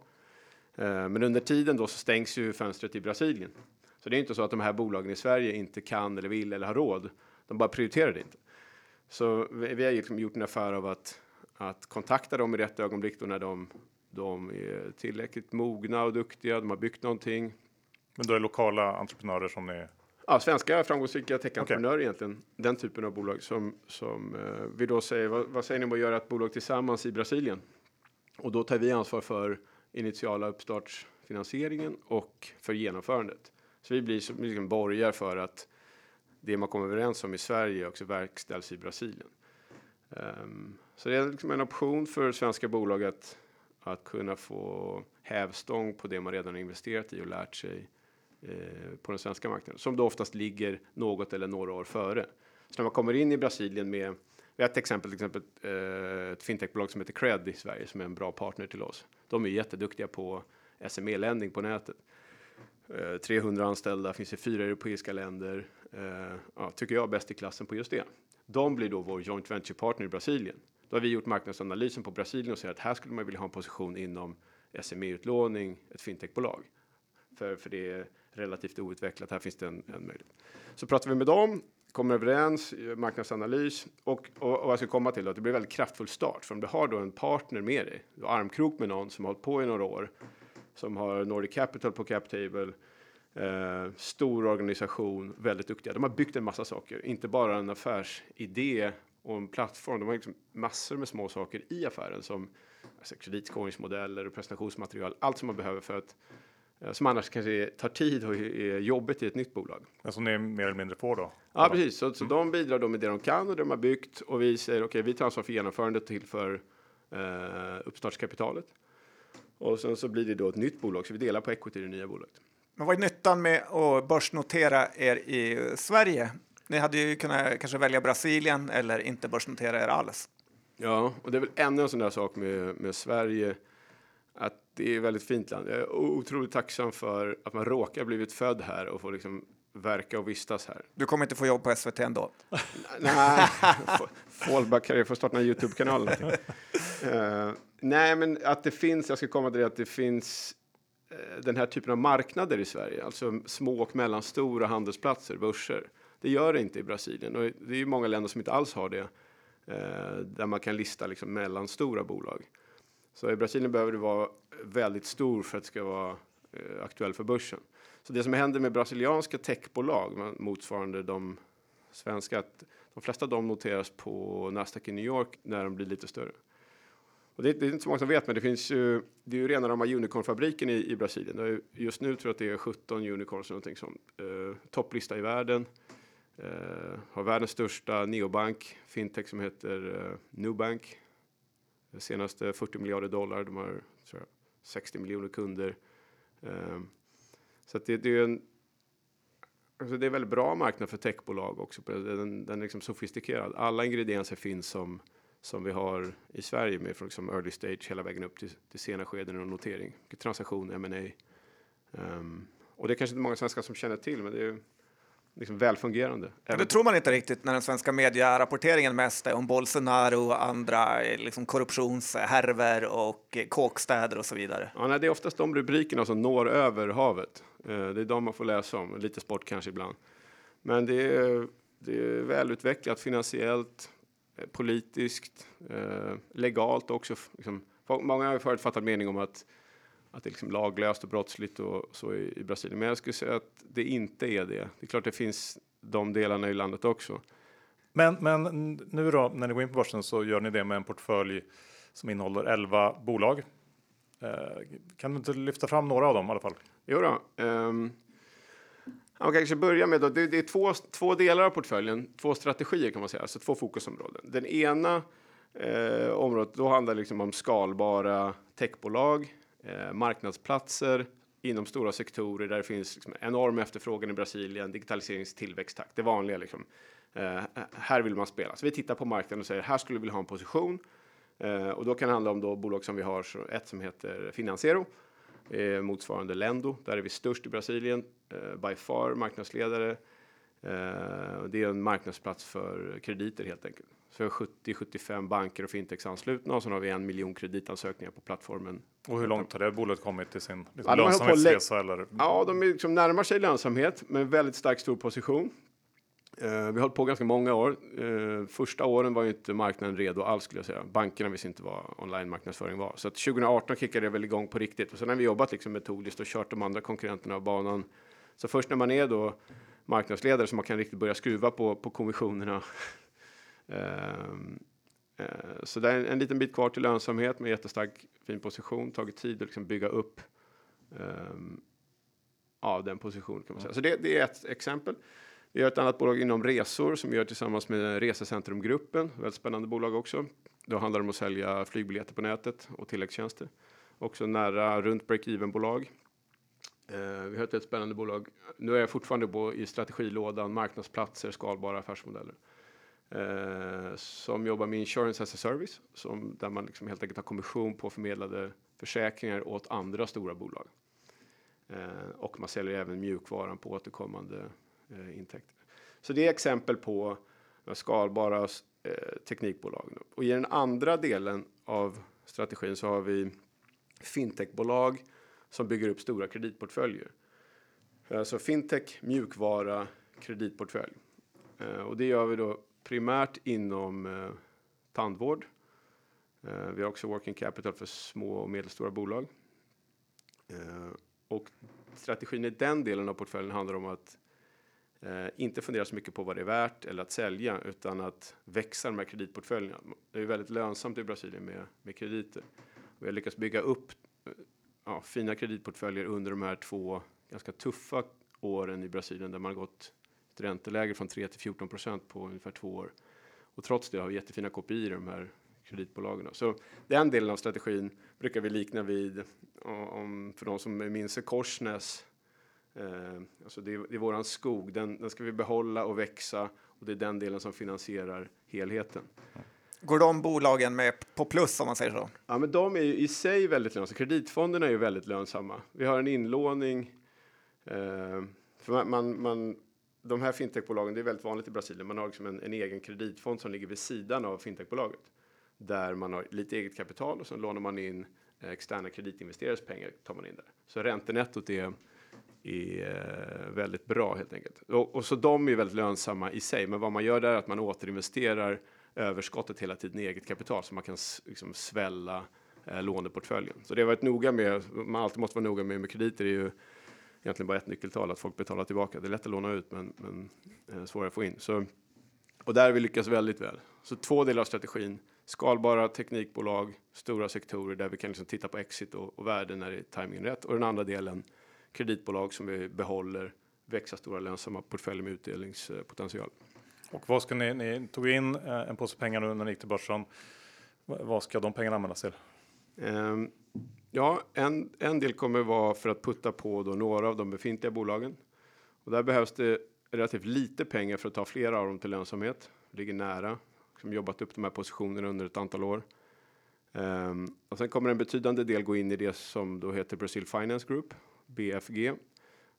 Eh, men under tiden då så stängs ju fönstret i Brasilien. Så det är inte så att de här bolagen i Sverige inte kan eller vill eller har råd. De bara prioriterar det inte. Så vi, vi har liksom gjort en affär av att, att kontakta dem i rätt ögonblick då när de, de är tillräckligt mogna och duktiga. De har byggt någonting. Men då är det lokala entreprenörer som ni Ja, svenska framgångsrika techentreprenörer egentligen. Den typen av bolag som, som eh, vi då säger, vad, vad säger ni om att göra ett bolag tillsammans i Brasilien? Och då tar vi ansvar för initiala uppstartsfinansieringen och för genomförandet. Så vi blir som liksom borgar för att det man kommer överens om i Sverige också verkställs i Brasilien. Ehm, så det är liksom en option för svenska bolag att, att kunna få hävstång på det man redan har investerat i och lärt sig Eh, på den svenska marknaden, som då oftast ligger något eller några år före. Så när man kommer in i Brasilien med, vi har ett exempel, till exempel eh, ett fintechbolag som heter Cred i Sverige, som är en bra partner till oss. De är jätteduktiga på SME-ländning på nätet. Eh, 300 anställda, finns i fyra europeiska länder. Ja, tycker jag bäst i klassen på just det. De blir då vår joint venture-partner i Brasilien. Då har vi gjort marknadsanalysen på Brasilien och ser att här skulle man vilja ha en position inom SME-utlåning, ett fintechbolag. För, för det är relativt outvecklat, här finns det en, en möjlighet. Så pratar vi med dem, kommer överens, gör marknadsanalys och, och, och vad jag ska komma till då, att det blir väldigt kraftfull start. För om du har då en partner med dig, du har armkrok med någon som har hållit på i några år, som har Nordic Capital på CapTable, eh, stor organisation, väldigt duktiga. De har byggt en massa saker, inte bara en affärsidé och en plattform. De har liksom massor med små saker i affären som alltså kreditskåringsmodeller och presentationsmaterial, allt som man behöver för att som annars kanske tar tid och är jobbigt i ett nytt bolag. Men som ni mer eller mindre får då? Ja, precis. Så, så de bidrar då med det de kan och det de har byggt och vi säger okej, vi tar ansvar för genomförandet till för eh, uppstartskapitalet. Och sen så blir det då ett nytt bolag, så vi delar på equity i det nya bolaget. Men vad är nyttan med att börsnotera er i Sverige? Ni hade ju kunnat kanske välja Brasilien eller inte börsnotera er alls. Ja, och det är väl ännu en sån där sak med, med Sverige, att det är ett väldigt fint land. Jag är otroligt tacksam för att man råkar blivit född här och får liksom verka och vistas här. Du kommer inte få jobb på SVT ändå. [laughs] Nej, fallback jag får starta en Youtube-kanal. [laughs] Eh, nej, men att det finns, jag ska komma till det, att det finns eh, den här typen av marknader i Sverige, alltså små och mellanstora handelsplatser, börser. Det gör det inte i Brasilien och det är ju många länder som inte alls har det, eh, där man kan lista liksom mellanstora bolag. Så i Brasilien behöver du vara väldigt stor för att det ska vara eh, aktuell för börsen. Så det som händer med brasilianska techbolag, motsvarande de svenska, att de flesta av dem noteras på Nasdaq i New York när de blir lite större. Och det, det, är inte så många som vet, men det finns ju, det är ju rena rama unicornfabriken i, i Brasilien. Är, just nu tror jag att det är 17 unicorns eller någonting sånt. Eh, topplista i världen. Eh, har världens största neobank, fintech som heter eh, Nubank. Senaste 40 miljarder dollar. De har jag, 60 miljoner kunder. Ehm, så att det, det är en Alltså det är en väldigt bra marknad för techbolag också. Den, den är liksom sofistikerad. Alla ingredienser finns som som vi har i Sverige med från liksom early stage hela vägen upp till, till sena skeden och notering. Transaktion, M&A. Um, ehm, och det är kanske inte många svenskar som känner till, men det är liksom välfungerande. Det tror man inte riktigt när den svenska medierapporteringen mest är om Bolsonaro och andra liksom korruptionshärvor och kåkstäder och så vidare. Ja, nej, det är oftast de rubrikerna som når över havet. Uh, det är de man får läsa om, lite sport kanske ibland. Men det är, det är välutvecklat finansiellt, Eh, politiskt, eh, legalt också. Liksom, många har förutfattat mening om att, att det är liksom laglöst och brottsligt och så i, i, Brasilien. Men jag skulle säga att det inte är det. Det är klart det finns de delarna i landet också. Men, men nu då, när ni går in på börsen så gör ni det med en portfölj som innehåller 11 bolag. Eh, kan du inte lyfta fram några av dem i alla fall? Jo då, um, man kanske börja med då, det, det är två, två delar av portföljen, två strategier kan man säga, alltså två fokusområden. Den ena eh, området, då handlar det liksom om skalbara techbolag, eh, marknadsplatser inom stora sektorer där det finns liksom enorm efterfrågan i Brasilien, digitaliserings tillväxttakt, det vanliga liksom. Eh, här vill man spela. Så vi tittar på marknaden och säger här skulle vi vilja ha en position. Eh, och då kan det handla om då bolag som vi har, ett som heter Financiero eh, motsvarande Lendo. Där är vi störst i Brasilien, eh, by far marknadsledare. Eh, det är en marknadsplats för krediter helt enkelt. Så 70-75 banker och fintechs anslutna och så har vi en miljon kreditansökningar på plattformen. Och hur långt har det bolaget kommit i sin liksom, ja, lönsamhetsresa? Eller? Ja, de liksom närmar sig lönsamhet med väldigt stark stor position. Uh, vi har hållit på ganska många år. Uh, första åren var ju inte marknaden redo alls skulle jag säga. Bankerna visste inte vad online marknadsföring var. Så att 2018 kickade det väl igång på riktigt. Och sen har vi jobbat liksom metodiskt och kört de andra konkurrenterna av banan. Så först när man är då marknadsledare så man kan riktigt börja skruva på, på kommissionerna. Uh, så det är en, en, liten bit kvar till lönsamhet med jättestark fin position. Tagit tid att liksom bygga upp um, av den positionen kan man säga. Så det, det är ett exempel. Vi har ett annat bolag inom resor som vi gör tillsammans med Resecentrumgruppen. Väldigt spännande bolag också. Då handlar det om att sälja flygbiljetter på nätet och tilläggstjänster. Också nära runt break-even-bolag. Eh, vi har ett väldigt spännande bolag. Nu är jag fortfarande på, i strategilådan marknadsplatser, skalbara affärsmodeller. Eh, som jobbar med insurance as a service, som, där man liksom helt enkelt har kommission på förmedlade försäkringar åt andra stora bolag. Eh, och man säljer även mjukvaran på återkommande eh, intäkter. Så det är exempel på eh, skalbara eh, teknikbolag. Och i den andra delen av strategin så har vi fintechbolag som bygger upp stora kreditportföljer. Alltså fintech, mjukvara, kreditportfölj. Eh, och det gör vi då primärt inom eh, tandvård. Eh, vi har också working capital för små och medelstora bolag. Eh, och strategin i den delen av portföljen handlar om att Eh, inte fundera så mycket på vad det är värt eller att sälja utan att växa de här kreditportföljerna. Det är väldigt lönsamt i Brasilien med, med krediter. Vi har lyckats bygga upp eh, ja, fina kreditportföljer under de här två ganska tuffa åren i Brasilien där man har gått ett ränteläge från 3 till 14 procent på ungefär två år. Och trots det har vi jättefina kopior i de här kreditbolagen. Så den delen av strategin brukar vi likna vid, om, för de som minns Korsnäs Eh, alltså det, är, det är våran skog, den, den ska vi behålla och växa och det är den delen som finansierar helheten. Går de bolagen med på plus om man säger så? Ja, men de är ju i sig väldigt lönsamma. Kreditfonderna är ju väldigt lönsamma. Vi har en inlåning. Eh, för man, man, man, de här fintechbolagen, det är väldigt vanligt i Brasilien. Man har liksom en, en egen kreditfond som ligger vid sidan av fintechbolaget där man har lite eget kapital och sen lånar man in eh, externa kreditinvesterares pengar tar man in där. Så räntenettot är, är eh, väldigt bra helt enkelt. Och, och så de är väldigt lönsamma i sig, men vad man gör där är att man återinvesterar överskottet hela tiden i eget kapital så man kan liksom svälla eh, låneportföljen. Så det har varit noga med, man alltid måste vara noga med, med krediter är ju egentligen bara ett nyckeltal, att folk betalar tillbaka. Det är lätt att låna ut, men, men eh, svårare att få in. Så, och där har vi lyckats väldigt väl. Så två delar av strategin, skalbara teknikbolag, stora sektorer där vi kan liksom titta på exit och, och värde när det är timingen rätt. Och den andra delen, kreditbolag som vi behåller, växa stora lönsamma portföljer med utdelningspotential. Och vad ska ni, ni tog in eh, en påse pengar nu när ni gick till börsen. Vad ska de pengarna användas till? Um, ja, en, en del kommer vara för att putta på då några av de befintliga bolagen. Och där behövs det relativt lite pengar för att ta flera av dem till lönsamhet. Ligger nära, som jobbat upp de här positionerna under ett antal år. Um, och sen kommer en betydande del gå in i det som då heter Brazil Finance Group, BFG,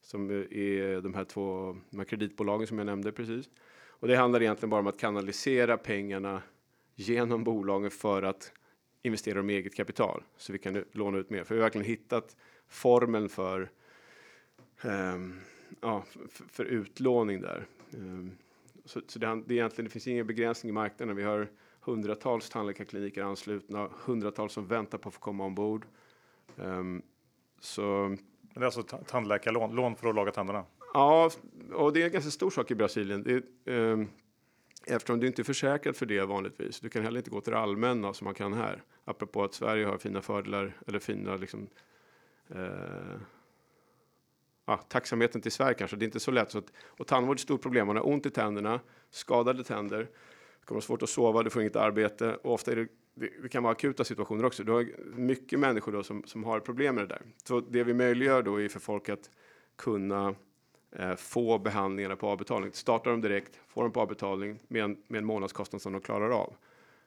som är de här två de här kreditbolagen som jag nämnde precis. Och det handlar egentligen bara om att kanalisera pengarna genom bolagen för att investera dem i eget kapital så vi kan låna ut mer. För vi har verkligen hittat formeln för, um, ja, för, för, utlåning där. Um, så, så det, det, egentligen, det finns ingen begränsning i marknaden. Vi har hundratals tandläkarkliniker anslutna, hundratals som väntar på att få komma ombord. Um, så det är alltså tandläkarlån, lån för att laga tänderna? Ja, och det är en ganska stor sak i Brasilien. Det, um, eftersom du inte är försäkrad för det vanligtvis. Du kan heller inte gå till det allmänna som man kan här. Apropå att Sverige har fina fördelar eller fina liksom. Eh, ah, tacksamheten till Sverige kanske. Det är inte så lätt. Så att, och tandvård är ett stort problem. Man har ont i tänderna, skadade tänder. Det kommer svårt att sova, du får inget arbete och ofta är det det, kan vara akuta situationer också. Du har mycket människor då som, som har problem med det där. Så det vi möjliggör då är för folk att kunna Eh, få behandlingarna på avbetalning. Starta dem direkt, få dem på avbetalning med en, med en månadskostnad som de klarar av.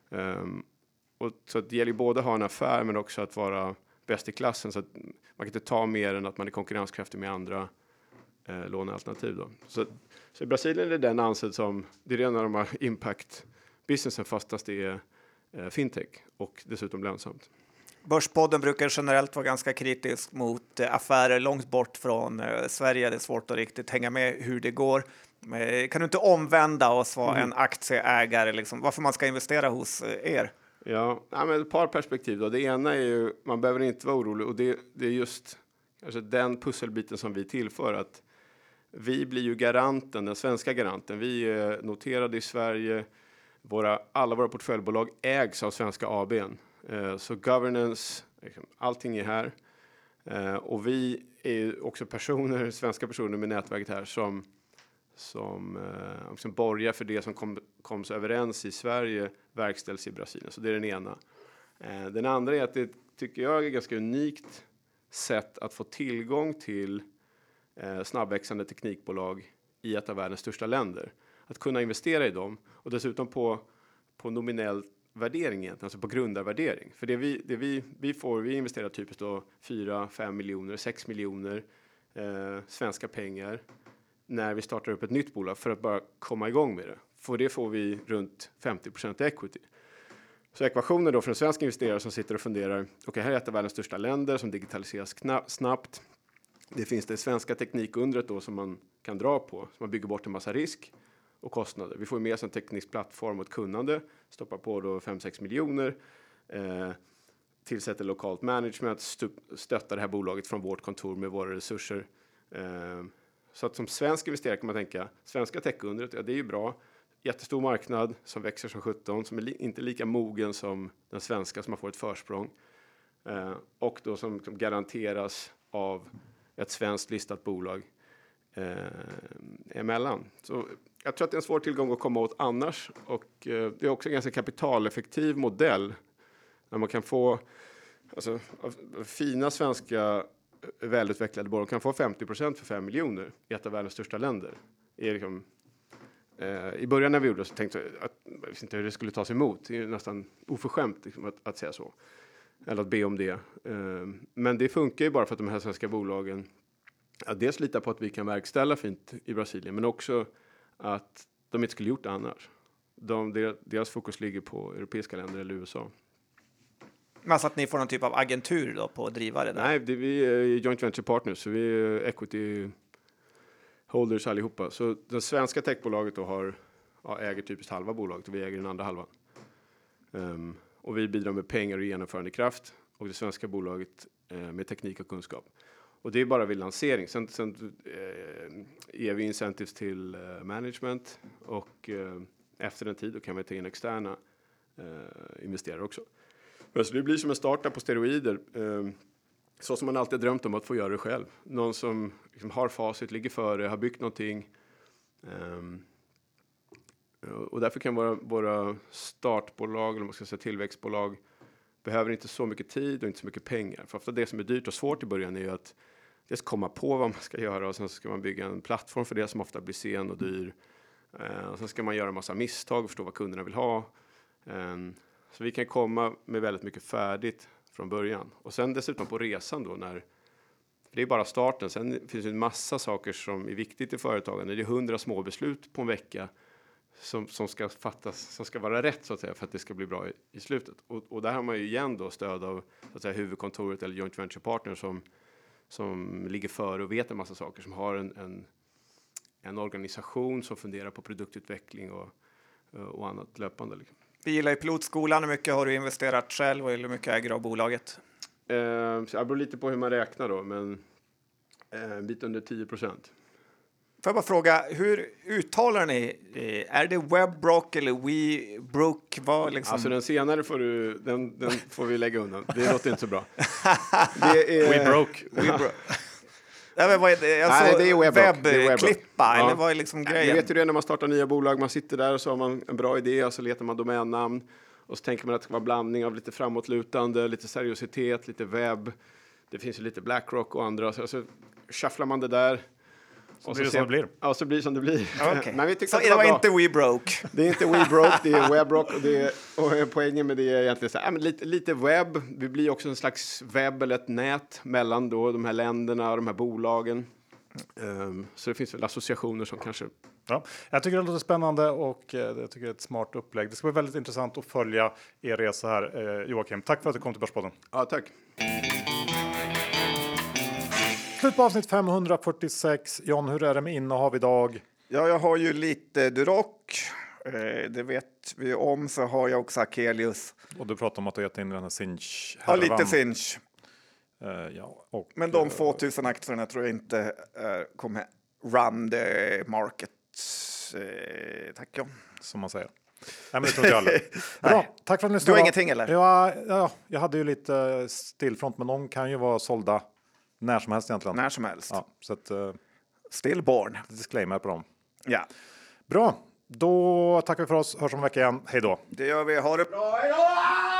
Um, och så det gäller både att ha en affär men också att vara bäst i klassen så att man kan inte ta mer än att man är konkurrenskraftig med andra eh, lånealternativ. Då. Så, så i Brasilien är den ansedd som, det är en av de här impact businessen fastast det är eh, fintech och dessutom lönsamt. Börspodden brukar generellt vara ganska kritisk mot eh, affärer långt bort från eh, Sverige. Det är svårt att riktigt hänga med hur det går. Eh, kan du inte omvända oss vara mm. en aktieägare, liksom, varför man ska investera hos er? Ja, ja men ett par perspektiv. Då. Det ena är ju, man behöver inte vara orolig och det, det är just alltså den pusselbiten som vi tillför. att Vi blir ju garanten, den svenska garanten. Vi är noterade i Sverige våra, alla våra portföljbolag ägs av svenska AB. Eh, så governance, liksom, allting är här. Eh, och vi är också personer, [laughs] svenska personer med nätverket här som som eh, liksom borgar för det som kom, koms överens i Sverige verkställs i Brasilien. Så det är den ena. Eh, den andra är att det tycker jag är ganska unikt sätt att få tillgång till eh, snabbväxande teknikbolag i ett av världens största länder att kunna investera i dem och dessutom på, på nominellt värdering egentligen, alltså på grundarvärdering. För det vi, det vi, vi får, vi investerar typiskt då 4, 5 miljoner, 6 miljoner eh, svenska pengar när vi startar upp ett nytt bolag för att bara komma igång med det. För det får vi runt 50% equity. Så ekvationen då för en svensk investerare som sitter och funderar, okej, okay, här är ett av världens största länder som digitaliseras snabbt. Det finns det svenska teknikundret då som man kan dra på, så man bygger bort en massa risk och kostnader. Vi får med oss en teknisk plattform och ett kunnande, stoppar på då 5-6 miljoner, eh, tillsätter lokalt management, stöttar det här bolaget från vårt kontor med våra resurser. Eh, så att som svensk investerare kan man tänka, svenska techundret, ja det är ju bra, jättestor marknad som växer som 17, som är li inte lika mogen som den svenska som man får ett försprång. Eh, och då som, som garanteras av ett svenskt listat bolag eh, emellan. Så jag tror att det är en svår tillgång att komma åt annars och eh, det är också en ganska kapitaleffektiv modell när man kan få alltså, fina svenska välutvecklade bolag kan få 50% för 5 miljoner i ett av världens största länder. Är liksom, eh, I början när vi gjorde det så tänkte jag att jag visste inte hur det skulle tas emot. Det är nästan oförskämt liksom, att, att säga så. Eller att be om det. Eh, men det funkar ju bara för att de här svenska bolagen ja, dels litar på att vi kan verkställa fint i Brasilien, men också att de inte skulle gjort det annars. De, deras fokus ligger på europeiska länder eller USA. Alltså att ni får någon typ av agentur då på att driva det där? Nej, det, vi är joint venture partners, så vi är equity holders allihopa. Så det svenska techbolaget då har, ja, äger typiskt halva bolaget och vi äger den andra halvan. Um, och vi bidrar med pengar och genomförandekraft och det svenska bolaget eh, med teknik och kunskap. Och det är bara vid lansering. Sen, sen eh, ger vi incentives till eh, management och eh, efter en tid då kan vi ta in externa eh, investerare också. Men så det blir som en startup på steroider. Eh, så som man alltid drömt om att få göra det själv. Någon som liksom har facit, ligger före, har byggt någonting. Eh, och därför kan våra, våra startbolag, eller man ska säga tillväxtbolag, behöver inte så mycket tid och inte så mycket pengar. För ofta det som är dyrt och svårt i början är ju att dels komma på vad man ska göra och sen ska man bygga en plattform för det som ofta blir sen och dyr. Eh, och sen ska man göra en massa misstag och förstå vad kunderna vill ha. Ehm, så vi kan komma med väldigt mycket färdigt från början. Och sen dessutom på resan då när det är bara starten. Sen finns det en massa saker som är viktigt i företagen. Det är hundra små beslut på en vecka som, som ska fattas, som ska vara rätt så att säga för att det ska bli bra i, i slutet. Och, och, där har man ju igen då stöd av så att säga, huvudkontoret eller joint venture partner som, som ligger före och vet en massa saker, som har en, en, en organisation som funderar på produktutveckling och, och annat löpande. Liksom. Vi gillar ju pilotskolan. Hur mycket har du investerat själv och hur mycket äger du av bolaget? Eh, det beror lite på hur man räknar då, men eh, en bit under 10 procent. Får jag bara fråga, hur uttalar ni? Eh, är det Webbrock eller WeBrook? Vad liksom? Alltså den senare får, du, den, den får vi lägga undan. Det låter inte så bra. [laughs] Det är, We broke. We broke. Nej, men vad är det? Jag Nej, det är webbklippa, eller vad är liksom grejen? Ni vet hur det är när man startar nya bolag. Man sitter där och så har man en bra idé och så letar man domännamn. Och så tänker man att det ska vara en blandning av lite framåtlutande, lite seriositet, lite webb. Det finns ju lite Blackrock och andra. Så, så shufflar man det där. Så och blir det som det blir. Ja, så blir det som det blir. Okay. Men vi så det, det var, inte We Broke? Det är inte We Broke, det är [laughs] Webrock. Och, det är, och poängen med det är egentligen så här, lite, lite webb. Vi blir också en slags webb eller ett nät mellan då de här länderna och de här bolagen. Um, så det finns väl associationer som kanske... Ja, jag tycker det låter spännande och eh, jag tycker det är ett smart upplägg. Det ska bli väldigt intressant att följa er resa här. Eh, Joakim, tack för att du kom till Börspodden. Ja, tack. Slut på avsnitt 546. John, hur är det med innehav idag? Ja, jag har ju lite Duroc. Eh, det vet vi om, så har jag också Akelius. Och du pratar om att du gett in den här Sinch Ja, lite Sinch. Uh, ja, och, Men de få uh, tusen aktierna tror jag inte kommer run the market. Tack John. Som man säger. Nej, men det tror inte jag heller. [laughs] Bra, tack för att ni lyssnade. Du har ingenting eller? Ja, ja, jag hade ju lite stillfront, men de kan ju vara sålda när som helst egentligen. När som helst. Ja, så att, uh, Stillborn. Disclaimer på dem. Ja. Bra, då tackar vi för oss. Hörs om en vecka igen. Hej då. Det gör vi. Ha det bra. Hej då!